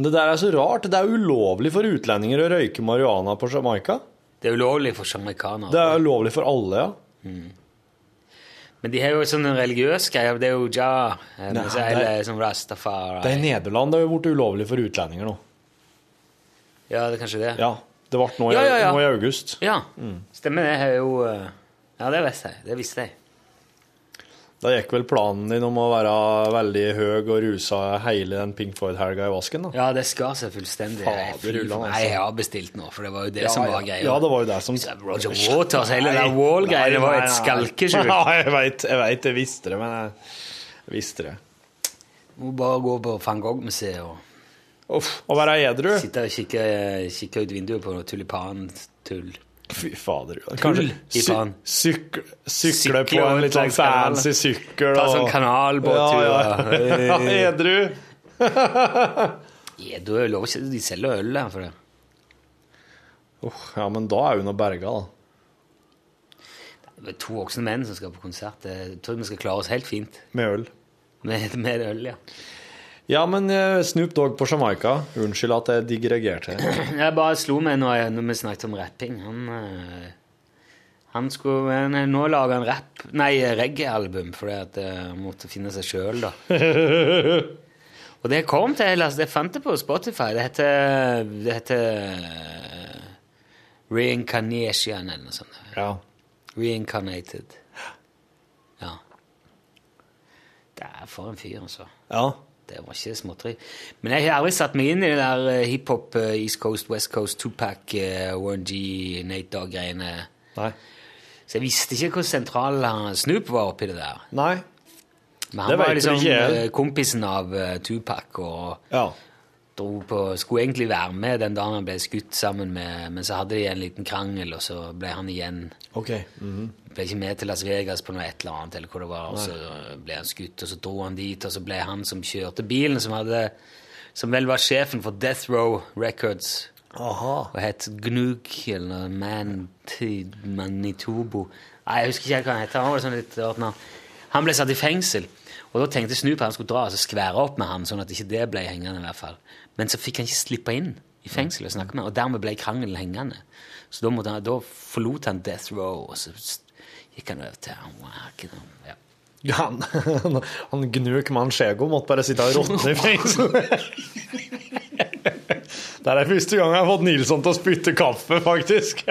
Det der er så rart. Det er ulovlig for utlendinger å røyke marihuana på Jamaica. Det er ulovlig for jamaicanere. Det er ulovlig for alle, ja. Men de har jo sånn religiøs greie. Det er jo ja, eh, Nei, det- er sånn rastafari. Det er i Nederland det har blitt ulovlig for utlendinger nå. Ja, det er kanskje det. Ja, det ble nå Ja, ja, ja. Nå i august. Ja, stemmer det. er jo eh, Ja, det visste jeg. Det visste jeg. Da gikk vel planen din om å være veldig høy og rusa hele den Pink Floyd-helga i vasken, da? Ja, det skar seg fullstendig. Fader, altså. Nei, jeg har bestilt nå, for det var jo det Ja, som var greia. Ja, det var jo det som Roger Waters, hele den Wall-greiene var jo et skalkeskjul. Ja, jeg veit, jeg visste det, men jeg, visste det. Må bare gå på van Gogh-museet og Uff, og være edru? sitte og kikke, kikke ut vinduet på tulipantull. Fy fader. Kanskje sy sykle, sykle på en litt sånn fancy sykkel. Ta sånn kanalbåttur. Ja, ja. Edru. edru. Er jo lov ikke De selger øl der for det. Oh, ja, men da er hun og berga, da. Det er to voksne menn som skal på konsert. Jeg tror vi skal klare oss helt fint Med øl. med, med øl, ja. Ja, men eh, Snoop Dogg på Jamaica. Unnskyld at jeg digregerte. Jeg bare slo meg når, når vi snakket om rapping. Han, eh, han skulle nå lager han rap, nei, reggae-album fordi at eh, han måtte finne seg sjøl, da. Og det kom til Hellas. jeg fant det på Spotify. Det heter, det heter eh, Reincarnation eller noe sånt. Ja. Reincarnated. Ja. Det er for en fyr, altså. ja. Det var ikke småtteri. Men jeg har aldri satt meg inn i det der eh, hiphop, eh, East Coast, West Coast, Tupac, Warren G, Nate Dogg-greiene. Nei. Så jeg visste ikke hvor sentral Snoop var oppi det der. Nei. Men Det han var liksom ikke eh, kompisen av eh, Tupac og Ja. på, skulle egentlig være med den dagen han ble skutt sammen med Men så hadde de en liten krangel, og så ble han igjen OK. Mhm. Ble ikke med til Las Vegas på noe et eller annet, eller hvor det var, og så ble han skutt, og så dro han dit, og så ble han som kjørte bilen, som hadde som vel var sjefen for Death Row Records, Aha. og het Gnug, eller Man Manitobo Nei, jeg husker ikke hva han het. Han var sånn litt rart navn. Han ble satt i fengsel, og da tenkte Snoop han skulle dra og skvære opp med han, sånn at ikke det ble hengende, i hvert fall. Men så fikk han ikke slippe inn i fengsel og snakke med og dermed ble krangelen hengende. Så da, måtte han, da forlot han Death Row, og så gikk han over til Hawaii. Ja. Ja, han, han Gnuk Manchego måtte bare sitte og råtne i fengsel. Det er første gang jeg har fått Nilsson til å spytte kaffe, faktisk.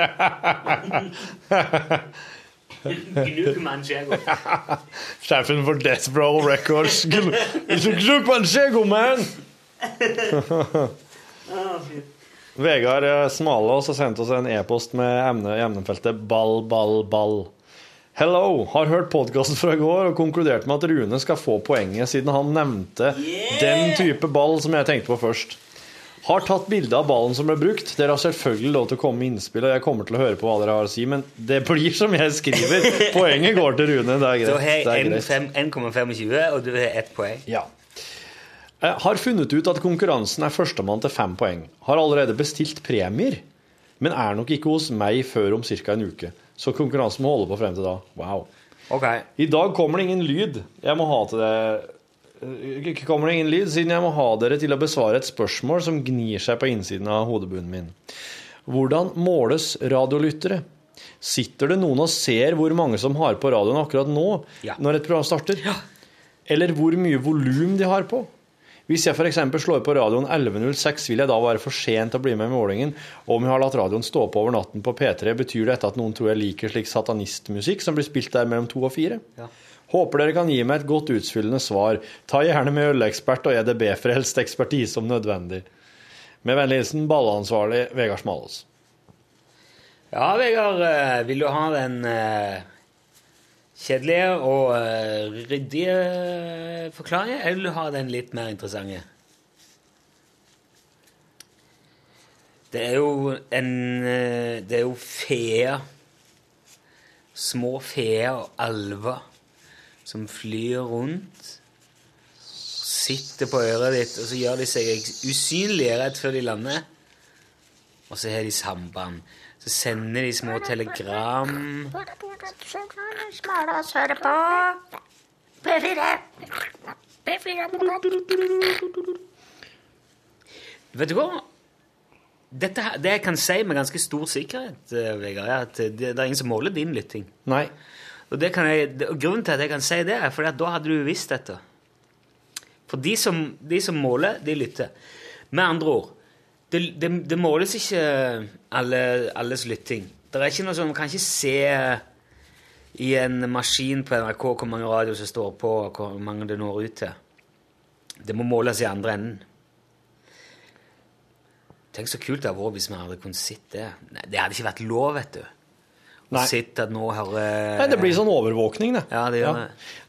Gnug Manchego. Sjefen for Death Row Records. Gn- Gnuk Manchego, man! Vegard eh, Smalås har sendt oss en e-post med emne, emnefeltet ball, ball, ball. Hello! Har hørt podkasten fra i går og konkludert med at Rune skal få poenget, siden han nevnte den type ball som jeg tenkte på først. Har tatt bilde av ballen som ble brukt. Dere har selvfølgelig lov til å komme med innspill, og jeg kommer til å høre på hva dere har å si, men det blir som jeg skriver. Poenget går til Rune. Det er Da greit. har jeg greit. 1,25, og du har ett poeng. Ja. Jeg har funnet ut at konkurransen er førstemann til fem poeng. Har allerede bestilt premier, men er nok ikke hos meg før om ca. en uke. Så konkurransen må holde på frem til da. Wow. Okay. I dag kommer det ingen lyd. Jeg må ha til det Ikke kommer det ingen lyd, siden jeg må ha dere til å besvare et spørsmål som gnir seg på innsiden av hodebunnen min. Hvordan måles radiolyttere? Sitter det noen og ser hvor mange som har på radioen akkurat nå, Ja. når et program starter? Eller hvor mye volum de har på? Hvis jeg f.eks. slår på radioen 11.06, vil jeg da være for sent til å bli med i målingen. Og om jeg har latt radioen stå på over natten på P3, betyr dette at noen tror jeg liker slik satanistmusikk som blir spilt der mellom to og fire? Håper dere kan gi meg et godt utfyllende svar. Ta gjerne med ølekspert og EDB-frelst ekspertise om nødvendig. Med vennlig hilsen ballansvarlig Vegard Smalås. Ja, Vegard, eh, vil du ha den eh, kjedelige og uh, ryddige forklaringer, eller vil du ha den litt mer interessante? Det er jo en eh, Det er jo feer. Små feer og alver som flyr rundt. Sitter på øret ditt, og så gjør de seg usynlige rett før de lander. Og så har de samband. Sender de små telegram Vet du hva? Dette, det jeg kan si med ganske stor sikkerhet, eh, Vegard, er at det, det er ingen som måler din lytting. Nei. Og, det kan jeg, og Grunnen til at jeg kan si det, er fordi at da hadde du visst dette. For de som, de som måler, de lytter. Med andre ord, det, det, det måles ikke alle, alles lytting. Det er ikke noe sånn, Man kan ikke se i en maskin på NRK hvor mange radioer som står på, og hvor mange det når ut til. Det må måles i andre enden. Tenk så kult det hadde vært hvis vi hadde kunnet sitte det. Det hadde ikke vært lov, vet du. Nei. Sitt at nå hører Nei, det blir sånn overvåkning, det. Ja, det gjør det.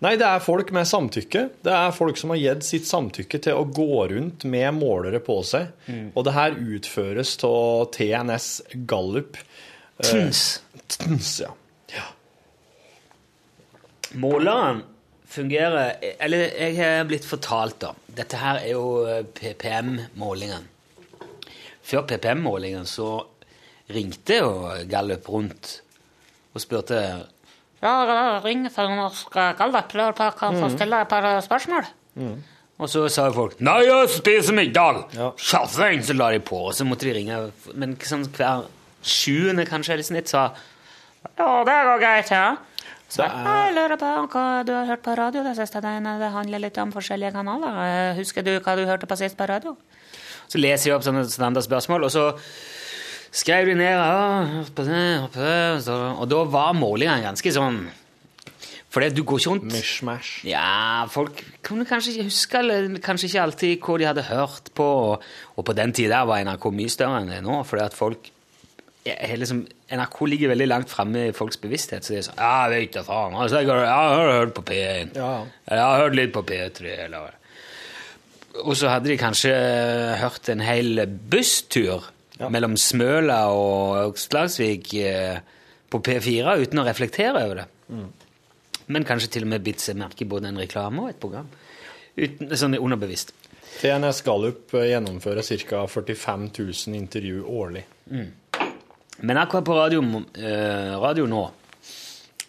Nei, det er folk med samtykke. Det er folk som har gitt sitt samtykke til å gå rundt med målere på seg. Mm. Og det her utføres av TNS Gallup. Tns. TNS, ja. Måleren fungerer Eller jeg har blitt fortalt, da. Dette her er jo eh, PPM-målingen. Før PPM-målingen så ringte jo Gallup rundt og spurte Ja, ring for norsk Gallup. Lurer på kan få stille et par spørsmål. Og så sa jo folk 'Nei, jeg spiser middag!' Ja. Så la de på, og så måtte de ringe. Men sånn hver sjuende kanskje eller snitt sa Ja, det går greit, ja. Så er- jeg lurer på hva du har hørt på radio det siste døgnet. Det handler litt om forskjellige kanaler. Eh, Husker du hva du hørte på sist på radio? Så leser jeg opp sånne standardspørsmål, og så skrev de ned Og da var målingene ganske sånn For du går ikke rundt Mishmash. Ja, folk kunne kanskje ikke huske eller kanskje ikke alltid hva de hadde hørt på. Og, på den tida var NRK mye større enn det er nå. fordi at folk liksom, NRK ligger veldig langt framme i folks bevissthet. Så de er sånn Ja, vet da faen. Altså, jeg har hørt på P1. Ja. Jeg har hørt litt på P3. Eller. Og så hadde de kanskje hørt en hel busstur mellom Smøla og Slagsvik eh, på P4 uten å reflektere over det. Men kanskje til og med bitt seg merke i både en reklame og et program. Uten, sånn underbevisst. TNS Gallup eh, gjennomfører ca. 45 000 intervju årlig. Men akkurat på radio, eh, radio nå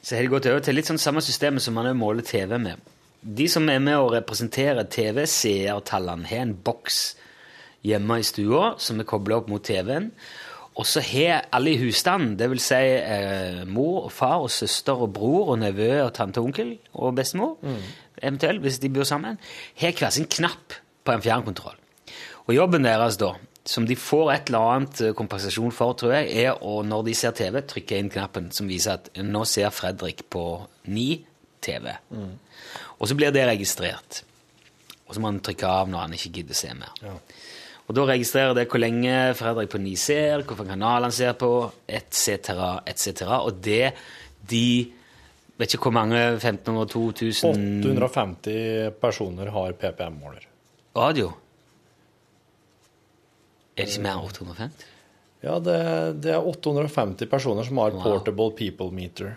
så har de gått over til litt sånn samme systemet som man måler TV med. De som er med å representere TV-seertallene, har en boks hjemme i stua som er kobla opp mot TV-en. Og så har alle i husstanden, dvs. Si, eh, mor og far og søster og bror og nevø og tante og onkel og bestemor, eventuelt hvis de bor sammen, har hver sin knapp på en fjernkontroll. Og jobben deres da, som de får et eller annet eh, kompensasjon for, tror jeg, er å når de ser TV, trykke inn knappen som viser at nå ser Fredrik på ni TV. Og så blir det registrert. Og så må han trykke av når han ikke gidder se mer. Og da registrerer det hvor lenge Fredrik på Ni ser, hvilken kanal han ser på, etc., etc. Og det de Vet ikke hvor mange 1500 2000 850 personer har PPM-måler. radio? Er det ikke mer enn 850? Ja, det, det er 850 personer som har Wow. Portable People Meter.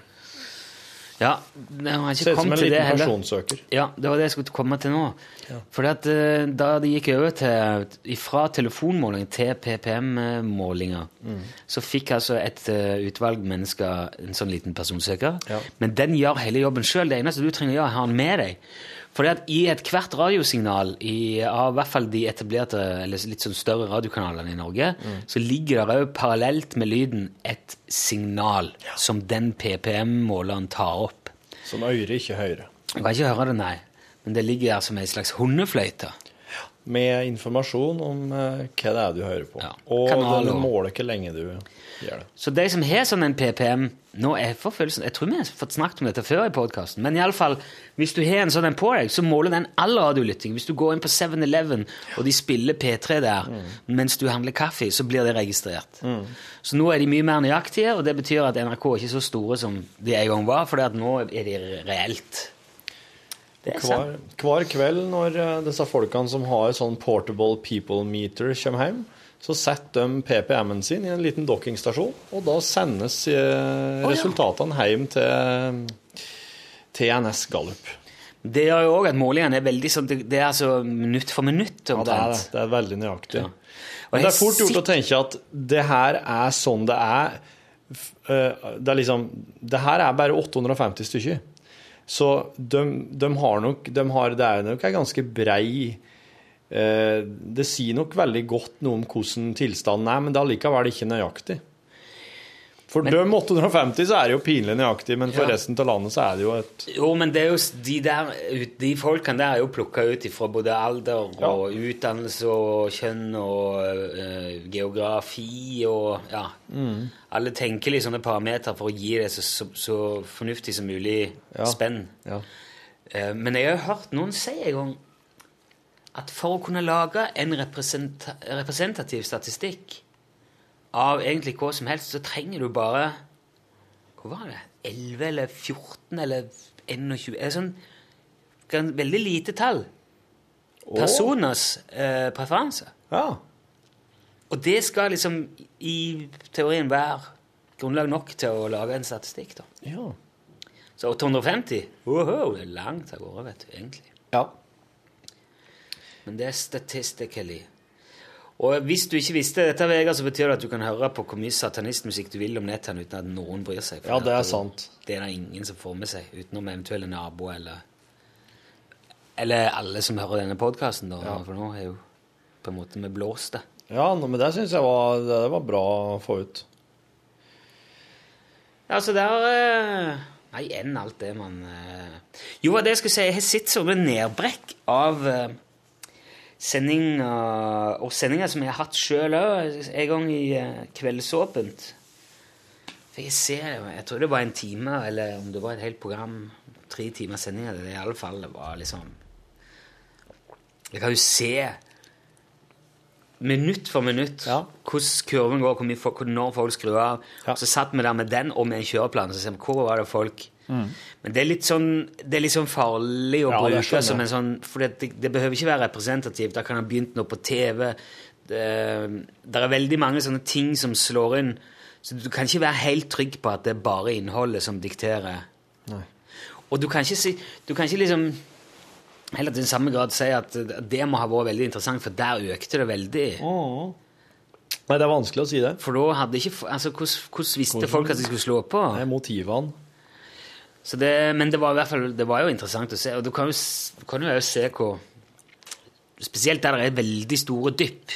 Ja, det har ikke Ser ut som kommet en til det liten heller. personsøker. Ja, det var det jeg skulle komme til nå. Fordi at eh, da de gikk over til fra telefonmåling til PPM-målinger, så fikk altså et eh, utvalg mennesker en sånn liten personsøker. Ja. Men den gjør hele jobben sjøl. Det eneste du trenger å gjøre, er å ha den med deg. Fordi at i ethvert radiosignal, i, av i hvert fall de etablerte eller litt sånn større radiokanalene i Norge, så ligger det òg parallelt med lyden et signal som den PPM-måleren tar opp. Som øret ikke hører. Du kan ikke høre det, nei. Men det ligger der som ei slags hundefløyte. Med informasjon om eh, hva det er du hører på. Ja. Og Kanal den måler hvor lenge du gjør det. Så de som har sånn en PPM nå er forfølgelsen, Jeg tror vi har fått snakket om dette før i podkasten, men i alle fall, hvis du har en sånn en på deg, så måler den all radiolytting. Hvis du går inn på 7-Eleven, og de spiller P3 der mens du handler kaffe, så blir det registrert. Så nå er de mye mer nøyaktige, og det betyr at NRK er ikke så store som de en gang var, for nå er de reelt. Er. Hver, hver kveld når eh, disse folkene som har sånn Portable People Meter kommer hjem, så setter de PPM-en sin i en liten dockingstasjon, og da sendes eh, resultatene hjem til TNS Gallup. Det gjør jo òg at målingene er veldig sånn Det er altså minutt for minutt, Ja, det er det. Er veldig nøyaktig. Ja. Men det er fort gjort å tenke at det her er sånn det er eh, Det er liksom Det her er bare 850 stykker. Så de, de har nok de har, Det er nok en ganske brei eh, Det sier nok veldig godt noe om hvordan tilstanden er, men det er allikevel ikke nøyaktig. For de 850 så er det jo pinlig nøyaktig, men for Ja. resten av landet så er det jo et Jo, men det er jo, de, der, de folkene der er jo plukka ut fra både alder og utdannelse og kjønn og eh, geografi og ja. Alle tenkelige sånne parametere for å gi det så, så, så fornuftig som mulig Ja. spenn. Ja. Eh, men jeg har hørt noen si en gang at for å kunne lage en representa representativ statistikk av egentlig hva som helst, så trenger du bare Hva var det? 11 eller 14 eller 21 er sånn Veldig lite tall. Personers eh, preferanse. Ja. Og det skal liksom i teorien være grunnlag nok til å lage en statistikk. da. ja. Så 850 Woho, det er langt av gårde, vet du, egentlig. ja. Men det er statistically. Og hvis du ikke visste dette, Vegard, så betyr det at du kan høre på hvor mye satanistmusikk du vil om nettene uten at noen bryr seg. Ja, det er sant. Det er det ingen som får med seg, utenom eventuelle naboer eller Eller alle som hører denne podkasten, da. For nå er jo på en måte vi det. Ja, men det syns jeg var, det var bra å få ut. Ja, så der eh, Nei, enn alt det man eh. Jo, det jeg skulle si, jeg har sett sånne nedbrekk av eh, sendinger og sendinger som jeg har hatt sjøl òg, en gang i eh, Kveldsåpent. For jeg ser jo Jeg tror det var en time, eller om det var et helt program, tre timer sendinger. Det i alle fall det var liksom Jeg kan jo se minutt for minutt Ja. hvordan kurven går, hvor mye når folk skrur av. Ja. Så satt vi der med den og med en kjøreplan, og så ser vi hvor var det folk Men det er litt sånn det er litt sånn farlig å Mm. Ja, bruke som en sånn For det, det behøver ikke være representativt. Da kan ha begynt noe på TV. Det, det er veldig mange sånne ting som slår inn. Så du kan ikke være helt trygg på at det er bare innholdet som dikterer. Nei. Og du kan ikke, si, du kan ikke liksom heller til den samme grad si at det må ha vært veldig interessant, for der økte det veldig. Nei, det er vanskelig å si det. For da hadde ikke altså, Hvordan, hvordan visste folk at de skulle slå på? Er motivene. Det, men det var i hvert fall Det var jo interessant å se. Og du kan jo, kan jo se hvor Spesielt der det er veldig store dypp.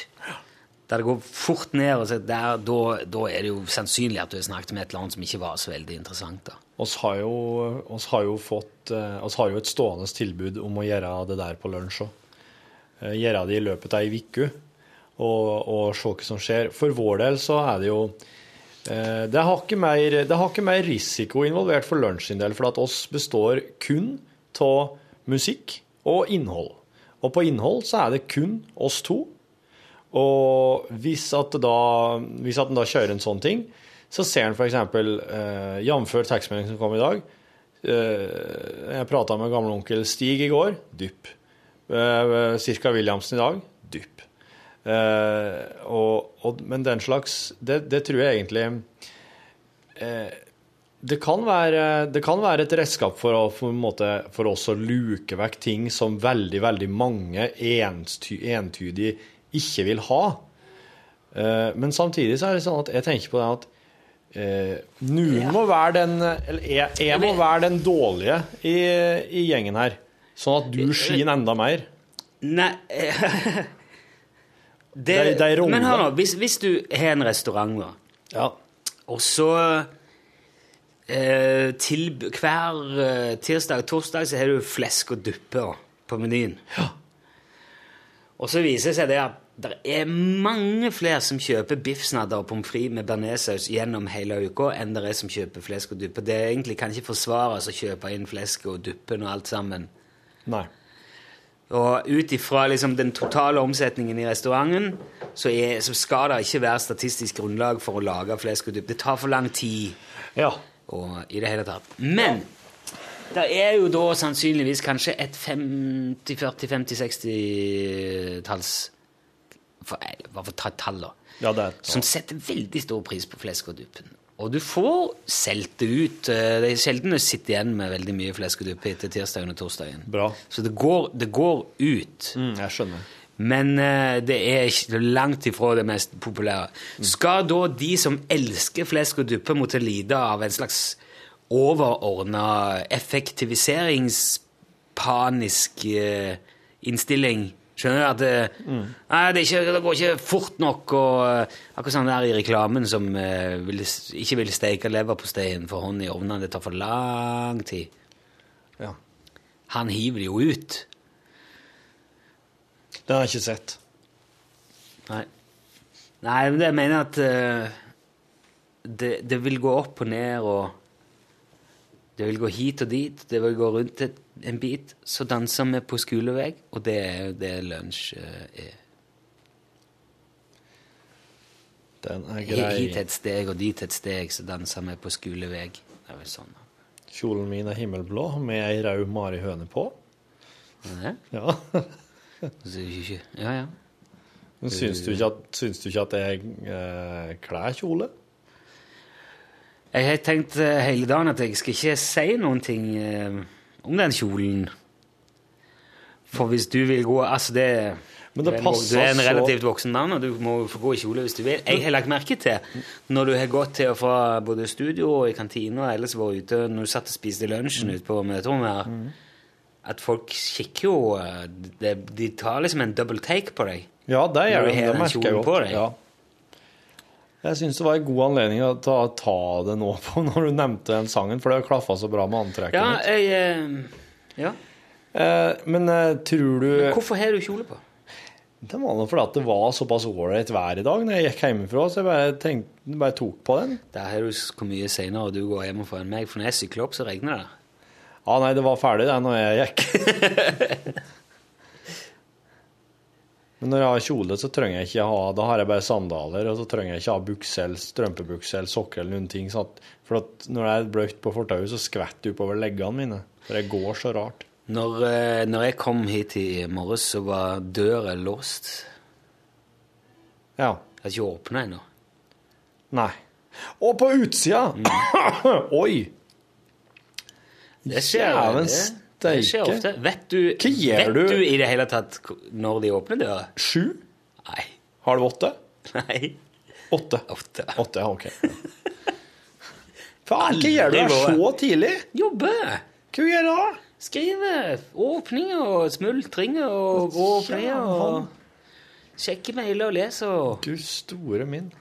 Der det går fort ned. Og så der, da, da er det jo sannsynlig at du har snakket med et eller annet som ikke var så veldig interessant. da. Har jo, har eh, har jo et stående tilbud om å gjøre det der på lunsj òg. Gjøre det i løpet av ei uke og, og se hva som skjer. For vår del så er det jo eh, det har, ikke mer, har ikke mer risiko involvert for lunsj sin del, for at oss består kun av musikk og innhold. Og på innhold så er det kun oss to. Og hvis at da, hvis at en da kjører en sånn ting, så ser en f.eks. Eh, jf. tekstmeldingen som kom i dag eh, Jeg prata med gamleonkel Stig i går. Dypp. Eh, Cirka Williamsen i dag. Eh, og, og, men den slags Det, det tror jeg egentlig eh, det kan, være, det kan være et redskap for, å, for, måte, for oss å luke vekk ting som veldig, veldig mange enty, entydig ikke vil ha. Eh, men samtidig så er det sånn at jeg tenker på det at eh, noen må være den Eller jeg, jeg må være den dårlige i, i gjengen her. Sånn at du skinner enda mer. Nei det, de, de. Men hør nå, hvis, hvis du har en restaurant, da, Ja. og så eh, til hver eh, tirsdag og torsdag så har du flesk og duppe på menyen. Ja. Og så viser det seg det at det er mange flere som kjøper biffsnadder og pommes frites med bearnéssaus gjennom hele uka, enn det er som kjøper flesk og duppe. Det er egentlig kan ikke forsvares å kjøpe inn flesk og duppen og alt sammen. Nei. Og ut ifra liksom, den totale omsetningen i restauranten, så, er, så skal det ikke være statistisk grunnlag for å lage flesk og dupp. Det tar for lang tid Ja. og, i det hele tatt. Men det er jo da sannsynligvis kanskje et 50-40-50-60-talls for, eh, Hva for ta et tall, da? ja, det Som setter veldig stor pris på flesk og duppen. Og du får solgt det ut. eh, Det er sjelden du sitter igjen med veldig mye flesk og duppe etter tirsdagen og torsdagen. bra. Så det går, det går ut. Mm, jeg skjønner. Men eh, det er langt ifra det mest populære. Skal da de som elsker flesk og duppe, måtte lide av en slags overordna effektiviseringspanisk eh, innstilling? Skjønner du at det, nei, det, ikke, det går ikke fort nok, og eh, akkurat sånn der i reklamen som eh, vil, ikke vil steke leverposteien for hånd i ovnen, det tar for lang tid. Ja. Han hiver det jo ut. Det har jeg ikke sett. Nei. Nei, men det jeg mener at eh, det, det vil gå opp og ned, og det vil gå hit og dit, det vil gå rundt et, en bit. Så danser vi på skolevei, og det er jo det lunsj eh, er. Den er grei. Hit et steg og dit et steg, så danser vi på skolevei. Det er vel sånn. Kjolen min er himmelblå med ei rød marihøne på. Ja, Ja. Ja. ja. Men syns du ikke at, syns du ikke at er eh, kler kjole? Jeg har tenkt eh, hele dagen at jeg skal ikke si noen ting eh, om den kjolen. For hvis du vil gå Altså, det Men det du er en- relativt voksen mann, og du må få gå i kjole hvis du vil. Jeg har lagt merke til, når du har gått til og fra både studio og i kantina og ellers vært ute, når du satt og spiste lunsjen ute på møterommet her, at folk kikker jo eh, de, de tar liksom en double take på deg. Ja, det gjør de. det. Merker jeg godt. Ja. Jeg syns det var en god anledning å ta, ta det nå på når du nevnte den sangen, for det har klaffa så bra med antrekket Ja, mitt. jeg eh, Ja. Eh, men eh, tror du Hvorfor har du kjole på? Det var fordi at det var såpass ålreit vær i dag når jeg gikk hjemmefra, så jeg bare, tenkte, bare tok på den. Det har du hvor mye senere du går hjemmefra enn meg, for når jeg sykler opp, så regner det. Ja, nei, det var ferdig det når jeg gikk. Men når jeg har kjole, så trenger jeg ikke ha Da har jeg bare sandaler, og så trenger jeg ikke ha bukse eller strømpebukse eller sokker eller noen ting. sånn at- for at når det er bløtt på fortauet, så skvetter det oppover leggene mine. For det går så rart. Når, eh, når jeg kom hit i morges, så var døra låst. Ja. Jeg har ikke åpna ennå. Nei. Og på utsida! Oi! Det skjer, Jæven det, det skjer ofte. Vet du, vet du? du i det hele tatt når de åpner døra? Sju? Nei. Har du åtte? Nei. Åtte. Åtte. Åtte, ok. Faen, hva gjør du her så tidlig? Jobbe! Hva gjør du da? Skrive åpninger og smultringer og åpninger og Sjekke mailer og lese og Gud store min.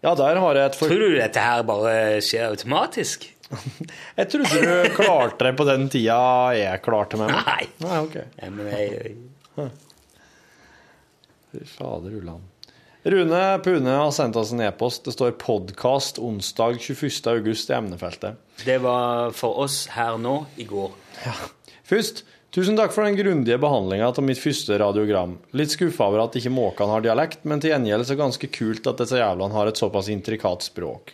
Ja, der har jeg et for... Tror du dette her bare skjer automatisk? Jeg trodde du klarte det på den tida jeg klarte meg. Nei. Nei, ok. Ja, men jeg, Fy fader ulland. Rune Pune har sendt oss en e-post. Det står 'podkast onsdag 21. august' i emnefeltet. det var for oss her nå i går. Først, tusen takk for den grundige behandlinga av mitt første radiogram. Litt skuffa over at ikke måkene har dialekt, men til gjengjeld så ganske kult at disse jævlene har et såpass intrikat språk.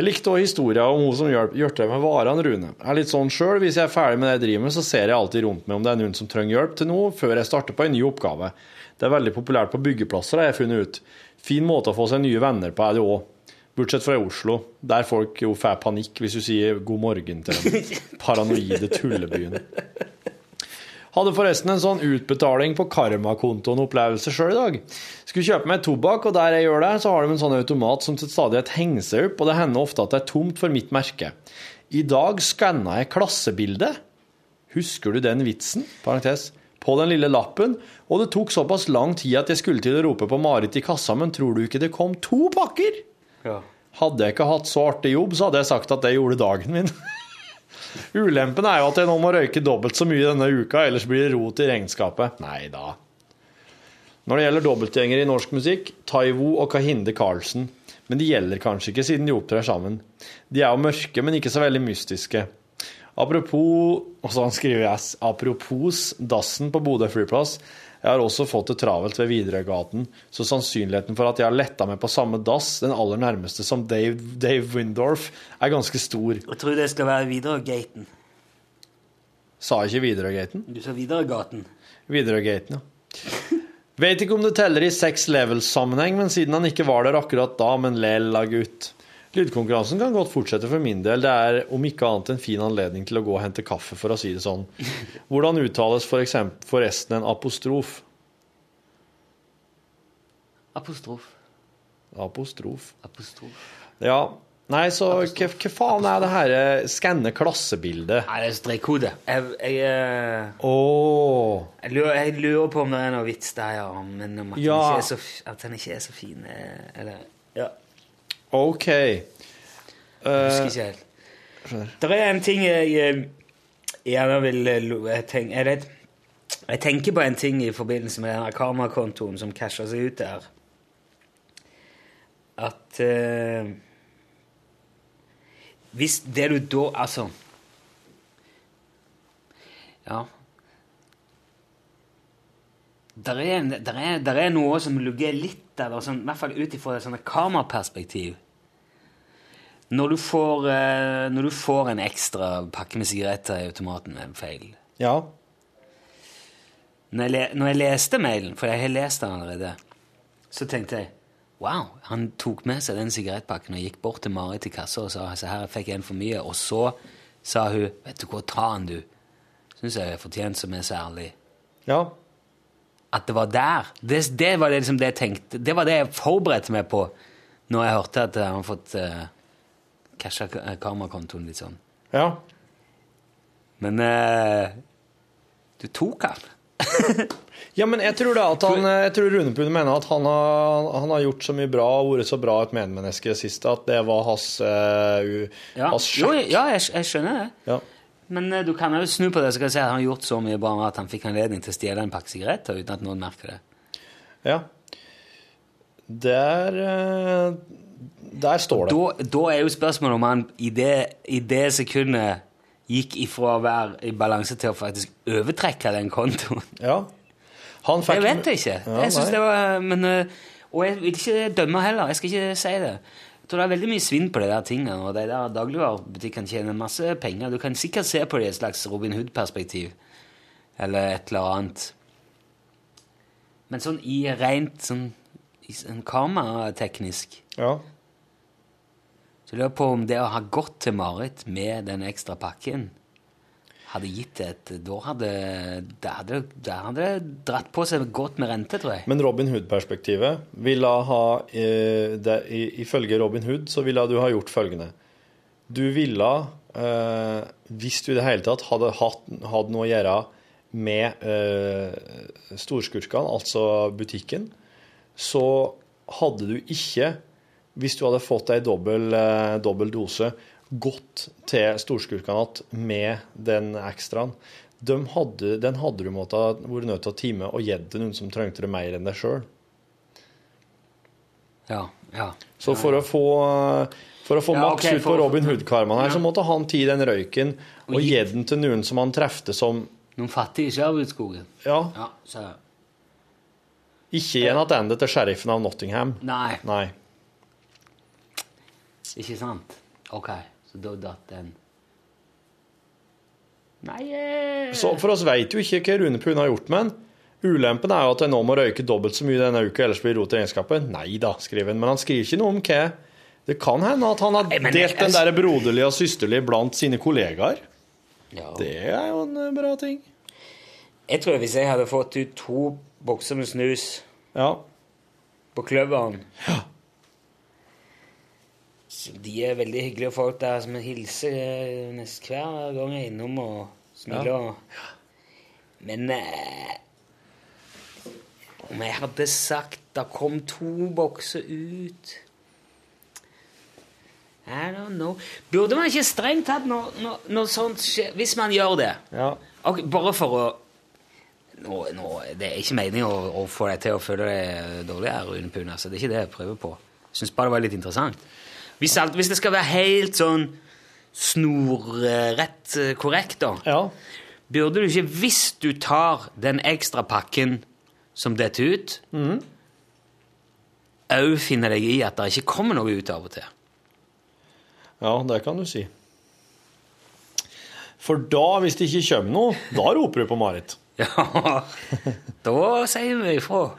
Jeg likte òg historia om hun som hjalp med varene, Rune. Jeg er litt sånn sjøl, hvis jeg er ferdig med det jeg driver med, så ser jeg alltid rundt meg om det er noen som trenger hjelp til noe, før jeg starter på en ny oppgave. Det er veldig populært på byggeplasser, har jeg funnet ut. Fin måte å få seg nye venner på er det òg. Bortsett fra i Oslo, der folk jo får panikk hvis du sier god morgen til den paranoide tullebyen. Hadde forresten en sånn utbetaling på karmakontoen-opplevelse sjøl i dag. Skulle kjøpe meg tobakk, og der jeg gjør det, så har de en sånn automat som til stadighet henger seg opp, og det hender ofte at det er tomt for mitt merke. I dag skanna jeg klassebildet. Husker du den vitsen? Parentes. På den lille lappen. Og det tok såpass lang tid at jeg skulle til å rope på Marit i kassa, men tror du ikke det kom to pakker? Hadde jeg ikke hatt så artig jobb, så hadde jeg sagt at det gjorde dagen min. Ulempen er jo at jeg nå må røyke dobbelt så mye denne uka, ellers blir det rot i regnskapet. Nei da. Når det gjelder dobbeltgjengere i norsk musikk, Taivo og Kahinde Karlsen. Men de gjelder kanskje ikke, siden de opptrer sammen. De er jo mørke, men ikke så veldig mystiske. Apropos Og så skriver jeg apropos dassen på Bodø flyplass. Jeg har også fått det travelt ved Widerøegaten, så sannsynligheten for at jeg har letta meg på samme dass, den aller nærmeste som Dave, Dave Windorf, er ganske stor. Jeg tror det skal være Widerøe-gaten. Sa jeg ikke Widerøe-gaten? Du sa Widerøe-gaten. Widerøe-gaten, ja. Vet ikke om det teller i sex levels-sammenheng, men siden han ikke var der akkurat da, men lella gutt. Lydkonkurransen kan godt fortsette for min del. Det er om ikke annet en fin anledning til å gå og hente kaffe, for å si det sånn. Hvordan uttales for eksempel forresten en apostrof? Apostrof. Apostrof. Apostrof. Ja. Nei, så hva, faen er det her eh, skanne klassebildet? Nei, det er strekkode. Jeg, jeg, eh, jeg, lurer, jeg lurer på om det er noe vits der, ja. Men om at, Ja. den, ikke er så, at den ikke er så fin. eh, Eller Ja. OK. Jeg husker ikke helt. Det er en ting jeg eh, gjerne vil tenke... jeg, tenk, jeg, vet, jeg tenker på en ting i forbindelse med denne karmakontoen som casher seg ut der. At uh, Hvis det du da Altså Ja. Der er, en- der, er, der er noe som lugger litt der, sånn, i hvert fall ut ifra et sånt karmaperspektiv. Når du, får, eh, når du får en ekstra pakke med sigaretter i automaten med en feil Ja. når jeg, når jeg leste mailen, for jeg har lest den allerede, så tenkte jeg Wow, han tok med seg den sigarettpakken og gikk bort til Marit i kassa og sa så her fikk jeg en for mye. Og så sa hun vet du hva, ta den, du. Syns jeg er fortjent som er så ærlig. Ja. At det var der. Det, det var det, liksom det jeg tenkte. Det var det jeg forberedte meg på når jeg hørte at han har fått uh, casha kamerakontoen karmakontoen litt sånn. Ja. Men uh, du tok han. Ja, men jeg tror da at han Jeg tror Rune Pune mener at han har, han har gjort så mye bra og vært så bra et medmenneske sist at det var hans, uh, Ja, hans jo, ja jeg, jeg skjønner det. Ja. Men eh, du kan jo snu på det så kan jeg si at han har gjort så mye bra med at han fikk anledning til å stjele en pakke sigaretter uten at noen merker det. ja. Der eh, Der står det. Da, da er jo spørsmålet om han i det, i det sekundet gikk ifra å være i balanse til å faktisk overtrekke den kontoen. Ja. Han fikk Jeg vet det ikke. Ja, jeg synes det var, men, eh, og jeg vil ikke dømme heller. Jeg skal ikke si det. Tror det er veldig mye svinn på de der tingene, og de der dagligvarebutikkene tjener masse penger. Du kan sikkert se på det i et slags Robin Hood-perspektiv, eller et eller annet. Men sånn i rent sånn, i sånn karmateknisk Ja. Så jeg lurer på om det å ha gått til Marit med den ekstra pakken hadde gitt et Da hadde det hadde, det hadde dratt på seg godt med rente, tror jeg. Men Robin Hood-perspektivet ville ha eh, det, Ifølge Robin Hood så ville du ha gjort følgende. Du ville, eh, hvis du i det hele tatt hadde hatt, hadde noe å gjøre med eh, storskurkene, altså butikken, så hadde du ikke, hvis du hadde fått ei dobbel, eh, dobbel dose, gått til storskurkene igjen med den ekstraen. De hadde, den hadde du måttet vært nødt til å time og gitt til noen som trengte det mer enn deg sjøl. Ja, ja. Så for å få, for å få Ja, maks ut på Robin Hood-karmaen her, Ja. så måtte han ti den røyken og Og gi den til noen som han trefte som Noen fattige i Sherwoodskogen. Ja, Ja, så ikke igjen tilbake til sheriffen av Nottingham. Nei, Nei. ikke sant? Ok, så da datt den. Nei eh, Så for oss veit jo ikke hva Rune Pune har gjort med den. Ulempen er jo at jeg nå må røyke dobbelt så mye denne uka, ellers blir det rot i regnskapet. Nei da, skriver han. Men han skriver ikke noe om hva. Det kan hende at han har Nei, men delt den der broderlige og søsterlige blant sine kollegaer. ja. Det er jo en eh, bra ting. Jeg tror hvis jeg hadde fått ut to bokser med snus Ja. på Kløveren Så De er veldig hyggelige folk der som hilser eh, nesten hver gang jeg er innom og smiler. Ja. Men eh, om jeg hadde sagt det kom to bokser ut I don't know. Burde man ikke strengt tatt når, når, når sånt skjer Hvis man gjør det ja. Okay, bare for å nå, nå, Det er ikke meningen å, å få deg til å føle deg dårlig Rune Pune. Altså, det er ikke det jeg prøver på. Jeg syns bare det var litt interessant. Hvis, alt, hvis det skal være helt sånn snorrett eh, korrekt, da, ja. burde du ikke, hvis du tar den ekstra pakken som detter ut, òg finne deg i at det ikke kommer noe ut av og til? Ja, det kan du si. For da, hvis det ikke kommer noe, da roper du på Marit. Ja, da sier vi ifra.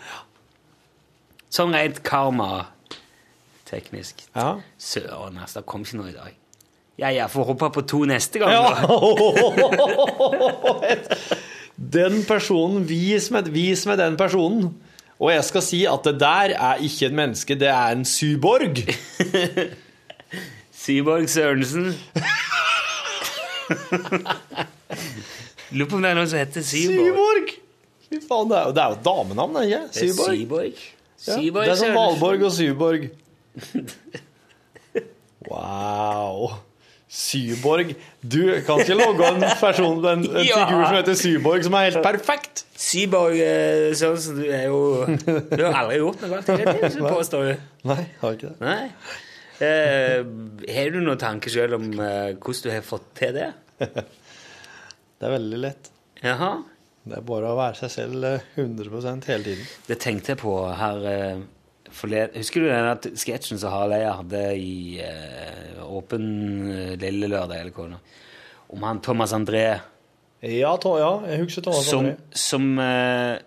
Sånn rent karma-teknisk. Teknisk. Ja. Søren, altså, det kom ikke noe i dag. Ja, jeg får hoppe på to neste gang. Ja. Den personen, vis meg, vis med den personen. Og jeg skal si at det der er ikke et menneske, det er en syborg. Syborg Sørensen. Lurer på om det er noen som heter Syborg. Syborg! Fy faen, det er jo, et damenavn, det ikke? Er Syborg. Syborg. Ja, det er som Valborg og Syborg. Wow. Syborg. Du kan ikke logge en person, en, en Ja. figur som heter Syborg, som er helt perfekt. Syborg eh, Sørensen, du er jo Du har aldri gjort noe galt så påstår du. Nei, har ikke det. Nei. Eh, har du noen tanke sjøl om eh, hvordan du har fått til det? Det er veldig lett. Jaha. Det er bare å være seg selv eh, 100% hele tiden. Det tenkte jeg på her eh, forleden. Husker du den sketsjen som Harald Eia hadde i eh, Åpen eh, Lille Lørdag, eller hva det? Om han Thomas André Ja, to, ja jeg husker Thomas som, André. som eh,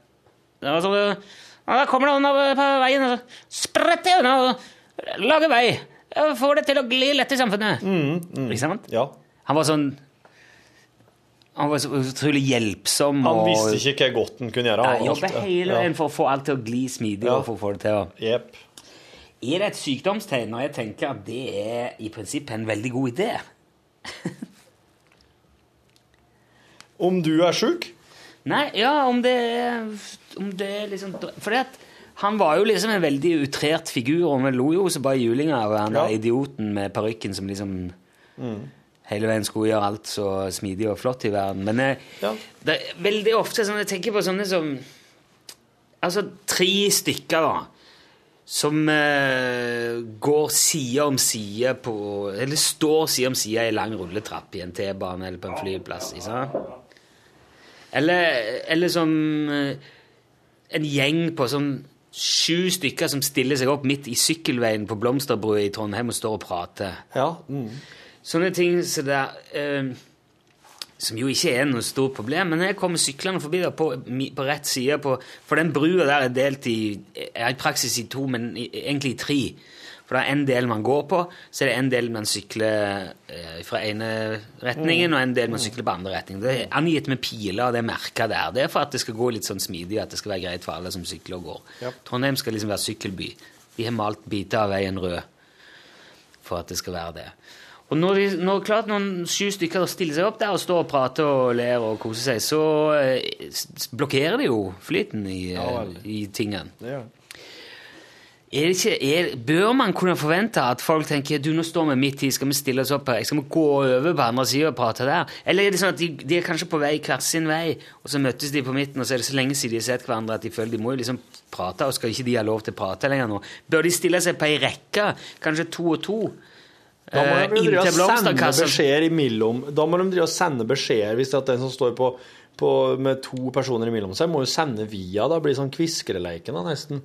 var sånn, ja, Da kommer det noen på veien og så spretter unna og lager vei. Jeg Får det til å gli lett i samfunnet. Ikke sant? Ja. Han var sånn Han var så utrolig hjelpsom. Han og, visste ikke hva godt han kunne gjøre. Han jobber hele hele ja. for å få alt til å gli smidig. Ja. og for å få det til å... Yep. Er det et sykdomstegn når jeg tenker at det er i prinsippet en veldig god idé? Om du er sjuk? Nei, ja, om det er, om det er liksom Fordi at han var jo liksom en veldig utrert figur, og vi lo jo så bare julinga av han Ja. der idioten med parykken som liksom hele veien skulle gjøre alt så smidig og flott i verden. Men jeg, Ja. det er veldig ofte sånn jeg tenker på sånne som Altså tre stykker, da. Som eh, går side om side på Eller står side om side i lang rulletrapp i en T-bane eller på en flyplass. Eller, eller som eh, en gjeng på sånn sju stykker som stiller seg opp midt i sykkelveien på Blomsterbrua i Trondheim og står og prater. Ja. Mm. Sånne ting så der, eh, som jo ikke er noe stort problem, men jeg kommer syklende forbi der på, på rett side på, For den brua der er delt i er i praksis i to, men i, egentlig i tre. For det er en del man går på, så er det en del man sykler eh, fra ene retningen, og en del man sykler på andre retningen. Det er angitt med piler, og det er merka der. Det er for at det skal gå litt sånn smidig, at det skal være greit for alle som sykler og går. Ja. Trondheim skal liksom være sykkelby. De har malt biter av veien rød for at det skal være det. Og når, de, når klart noen sju stykker stiller seg opp der og står og prater og ler og koser seg, så eh, blokkerer det jo flyten i, Ja, eh, i tingen. Er det ikke, er, bør man kunne forvente at folk tenker du, nå står vi midt i, skal vi stille oss opp her, skal vi gå over på andre sida og prate der? Eller er det sånn at de, de er kanskje på vei hver sin vei, og så møtes de på midten, og så er det så lenge siden de har sett hverandre at de føler de må jo liksom prate, og skal ikke de ha lov til å prate lenger nå? Bør de stille seg på ei rekke, kanskje to og to? Da må eh, de drive og sende beskjeder imellom. Da må de drive og sende beskjeder hvis det er den som står på, på, med to personer imellom seg, må jo sende via. Da blir det sånn kviskereleiken da, nesten.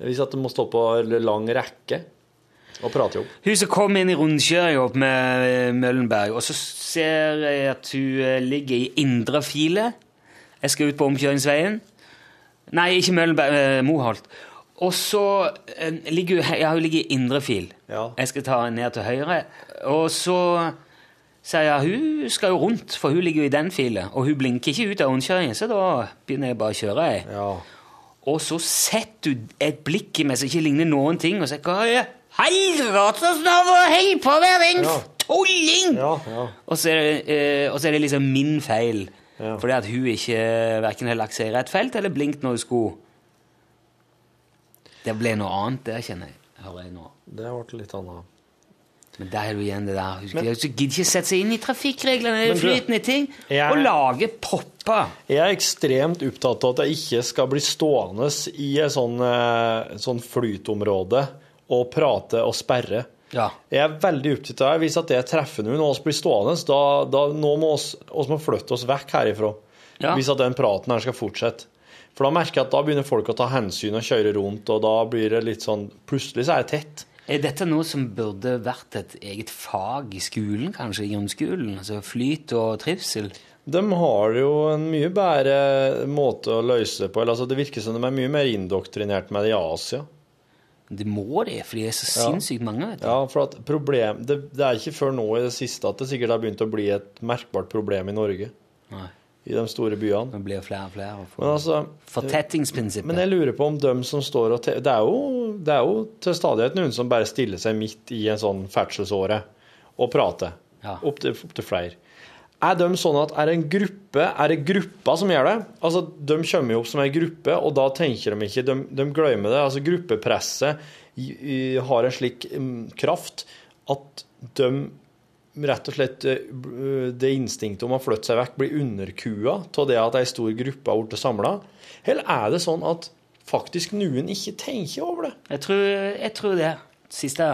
Hvis at de må stå på lang rekke og prate jo. Hun som kom inn i rundkjøringa opp med eh, Møllenberg, og så ser jeg at hun eh, ligger i indre file. Jeg skal ut på omkjøringsveien. Nei, ikke Møllenberg, eh, Moholt. Og så eh, ligger hun Ja, hun ligger i indre fil. Ja. Jeg skal ta henne ned til høyre. Og så sier jeg hun skal jo rundt, for hun ligger jo i den filen. Og hun blinker ikke ut av rundkjøringen, så da begynner jeg bare å kjøre. Jeg. Ja. Og så setter hun et blikk i meg som ikke ligner noen ting, og sier hva er helvetes navn hold på med den Ja. tulling! Ja, ja. Og, så det, eh, og så er det liksom min feil. Fordi at hun ikke verken har lagt seg i rett felt eller blinkt når hun skulle. Det ble noe annet, det kjenner jeg. Hører jeg nå. Det ble litt annet. Men der er du igjen det der. Husk, Men- gidder ikke sette seg inn i trafikkreglene, Men flytende ting, Jeg- og lage popper. Jeg er ekstremt opptatt av at jeg ikke skal bli stående i et sånn, eh, sånn flytområde og prate og sperre. Ja. Jeg er veldig opptatt av hvis at jeg treffer noen og oss blir stående, da, da nå må oss, oss må flytte oss vekk herifra. Ja. Hvis at den praten her skal fortsette. For da merker jeg at da begynner folk å ta hensyn og kjøre rundt, og da blir det litt sånn Plutselig så er det tett. Er dette noe som burde vært et eget fag i skolen, kanskje, i grunnskolen? Altså flyt og trivsel? De har jo en mye bedre måte å løse det på. Eller, altså, det virker som de er mye mer indoktrinert med det i Asia. Det må de, for de er så Ja. sinnssykt mange. vet du. Ja, for at problem, det, det er ikke før nå i det siste at det sikkert har begynt å bli et merkbart problem i Norge. Nei. I de store byene. Det blir flere og flere. og Men altså, Fortettingsprinsippet. Men jeg lurer på om dem som står og det, er jo, det er jo til stadighet noen som bare stiller seg midt i en sånn ferdselsåre og prater. Ja. Opp til, opp til flere. Er de sånn at er det en gruppe, er det gruppa som gjør det? Altså, De kommer jo opp som en gruppe, og da tenker de ikke De, de glemmer det. Altså, Gruppepresset har en slik mm, kraft at de rett og slett eh, det instinktet om å flytte seg vekk blir underkua av det at ei stor gruppe har blitt samla? Eller er det sånn at faktisk noen ikke tenker over det? Jeg tror, jeg tror det. Siste.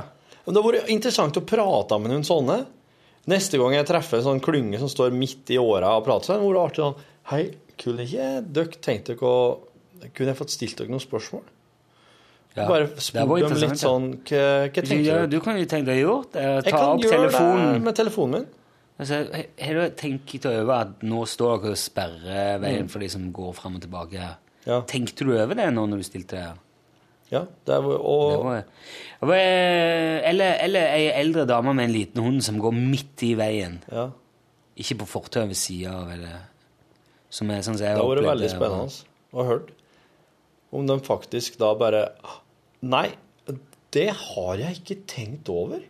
Men Det har vært interessant å prate med noen sånne. Neste gang jeg treffer en sånn klynge som står midt i åra og prater, så hvor det artig sånn Hei, kunne ikke dere tenkt dere å Kunne jeg fått stilt dere noen spørsmål? Ja. Bare spør dem litt sånn Hva, hva Du, tenker ja, dere? du kan jo tenke deg å gjøre det. Jeg kan opp gjøre telefonen. det med telefonen min. Altså, har du tenkt over at nå står dere og sperrer veien Mm. for de som går fram og tilbake? Ja. Tenkte du over det nå når du stilte det? Ja, det var, og, Det var, det eller, eller ei eldre dame med en liten hund som går midt i veien. ja, Ikke på fortauet ved sida av, eller Som er sånn som jeg det har vært veldig spennende å ha hørt. Om de faktisk da bare Nei, det har jeg ikke tenkt over.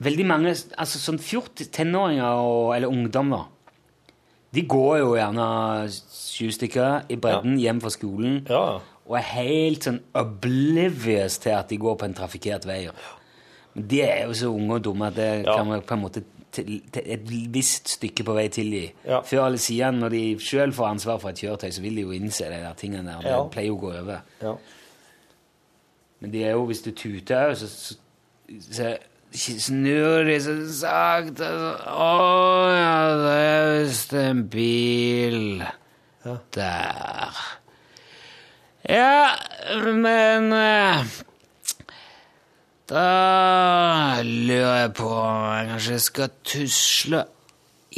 Veldig mange, altså sånn 14 tenåringer og, eller ungdommer de går jo gjerne sju stykker i bredden hjem fra skolen Ja, og er helt sånn oblivious til at de går på en trafikkert vei. Men de er jo så unge og dumme at det Ja. kan man på en måte til, til et visst stykke på vei tilgi. Ja. Før eller siden, når de selv får ansvar for et kjøretøy, så vil de jo innse de der tingene der. Det pleier jo å gå over. Men de er jo, hvis du tuter òg, så, så, så snur de så sakte Å ja, det er visst en bil Ja. der. Ja, men eh, Da lurer jeg på om jeg kanskje skal tusle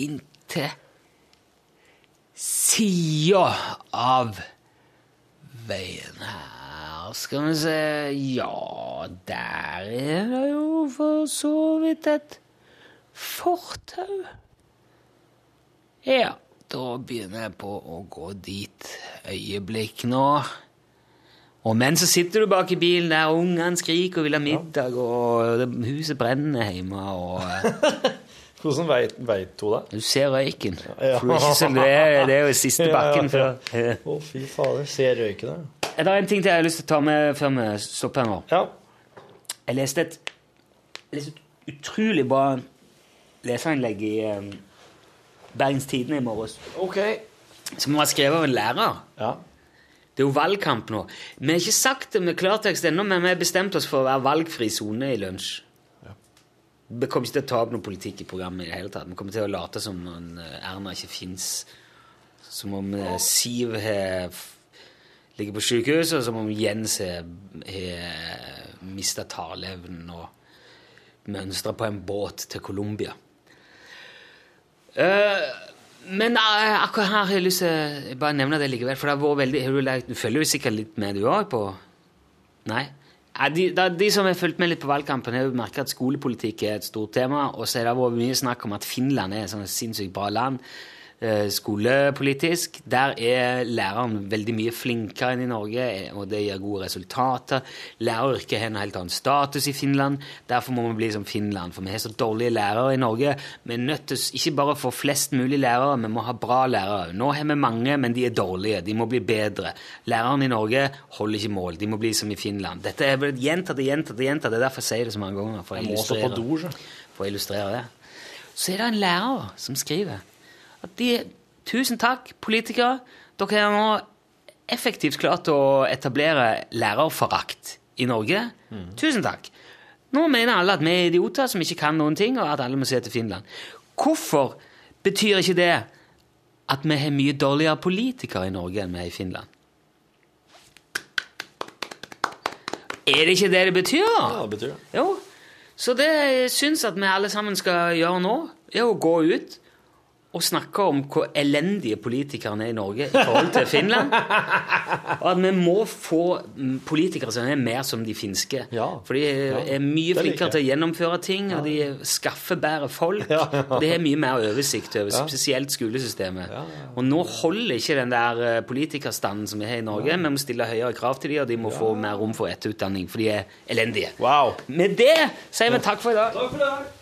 inntil sida av veien her. Skal vi se Ja, der er det jo for så vidt et fortau. Ja, da begynner jeg på å gå dit. Øyeblikk nå. Og mens så sitter du bak i bilen der, ungene skriker og vil ha middag, og huset brenner hjemme, og eh, Hvordan veit, hun det? du ser røyken. Ja. Det, er jo siste bakken Ja, ja, før. Å, fy fader. Ser røyken der. Det er en ting til jeg har lyst til å ta med før vi stopper nå. Ja. Jeg leste et, jeg leste et utrolig bra leserinnlegg i um, Bergens Tidende i morges, OK. som var skrevet av en lærer. Ja. Det er jo valgkamp nå. Vi har ikke sagt det med klartekst ennå, men vi har bestemt oss for å være valgfri sone i lunsj. Ja. Vi kommer ikke til å ta opp noe politikk i programmet i det hele tatt. Vi kommer til å late som om eh, Erna ikke fins. Som om eh, Siv har ligger på sykehuset, og som om Jens har mista taleevnen og mønstra på en båt til Colombia. Eh, men eh, akkurat her har jeg lyst til å bare nevne det likevel, for det har vært veldig har du, lagt- du følger jo sikkert litt med, du òg, på Nei? De, de som har fulgt med litt på valgkampen, har jo merka at skolepolitikk er et stort tema. Og så har det vært mye snakk om at Finland er et sånn sinnssykt bra land eh, skolepolitisk. Der er læreren veldig mye flinkere enn i Norge, eh, og det gir gode resultater. Læreryrket har en helt annen status i Finland. Derfor må vi bli som Finland, for vi har så dårlige lærere i Norge. Vi er nødt til ikke bare få flest mulig lærere, vi må ha bra lærere. Nå har vi mange, men de er dårlige. De må bli bedre. Lærerne i Norge holder ikke mål. De må bli som i Finland. Dette er blitt gjentatt og gjentatt og gjentatt. Det er derfor jeg sier det så mange ganger. For å illustrere, for å illustrere det. Så er det en lærer som skriver at de Tusen takk, politikere. Dere har nå effektivt klart å etablere lærerforakt i Norge. Tusen takk. Nå mener alle at vi er idioter som ikke kan noen ting, og at alle må se til Finland. Hvorfor betyr ikke det at vi har mye dårligere politikere i Norge enn vi har i Finland? Er det ikke det det betyr? Ja, det betyr det. Jo. Så det jeg syns at vi alle sammen skal gjøre nå, er å gå ut og snakke om hvor elendige politikerne er i Norge i forhold til Finland. Og at vi må få politikere som er mer som de finske. For de er, mye flinkere til å gjennomføre ting, og de skaffer bedre folk. Og de har mye mer oversikt over spesielt skolesystemet. Og nå holder ikke den der eh, politikerstanden som vi har i Norge. Vi må stille høyere krav til dem, og de må få mer rom for etterutdanning, for de er elendige. Med det sier vi takk for i dag.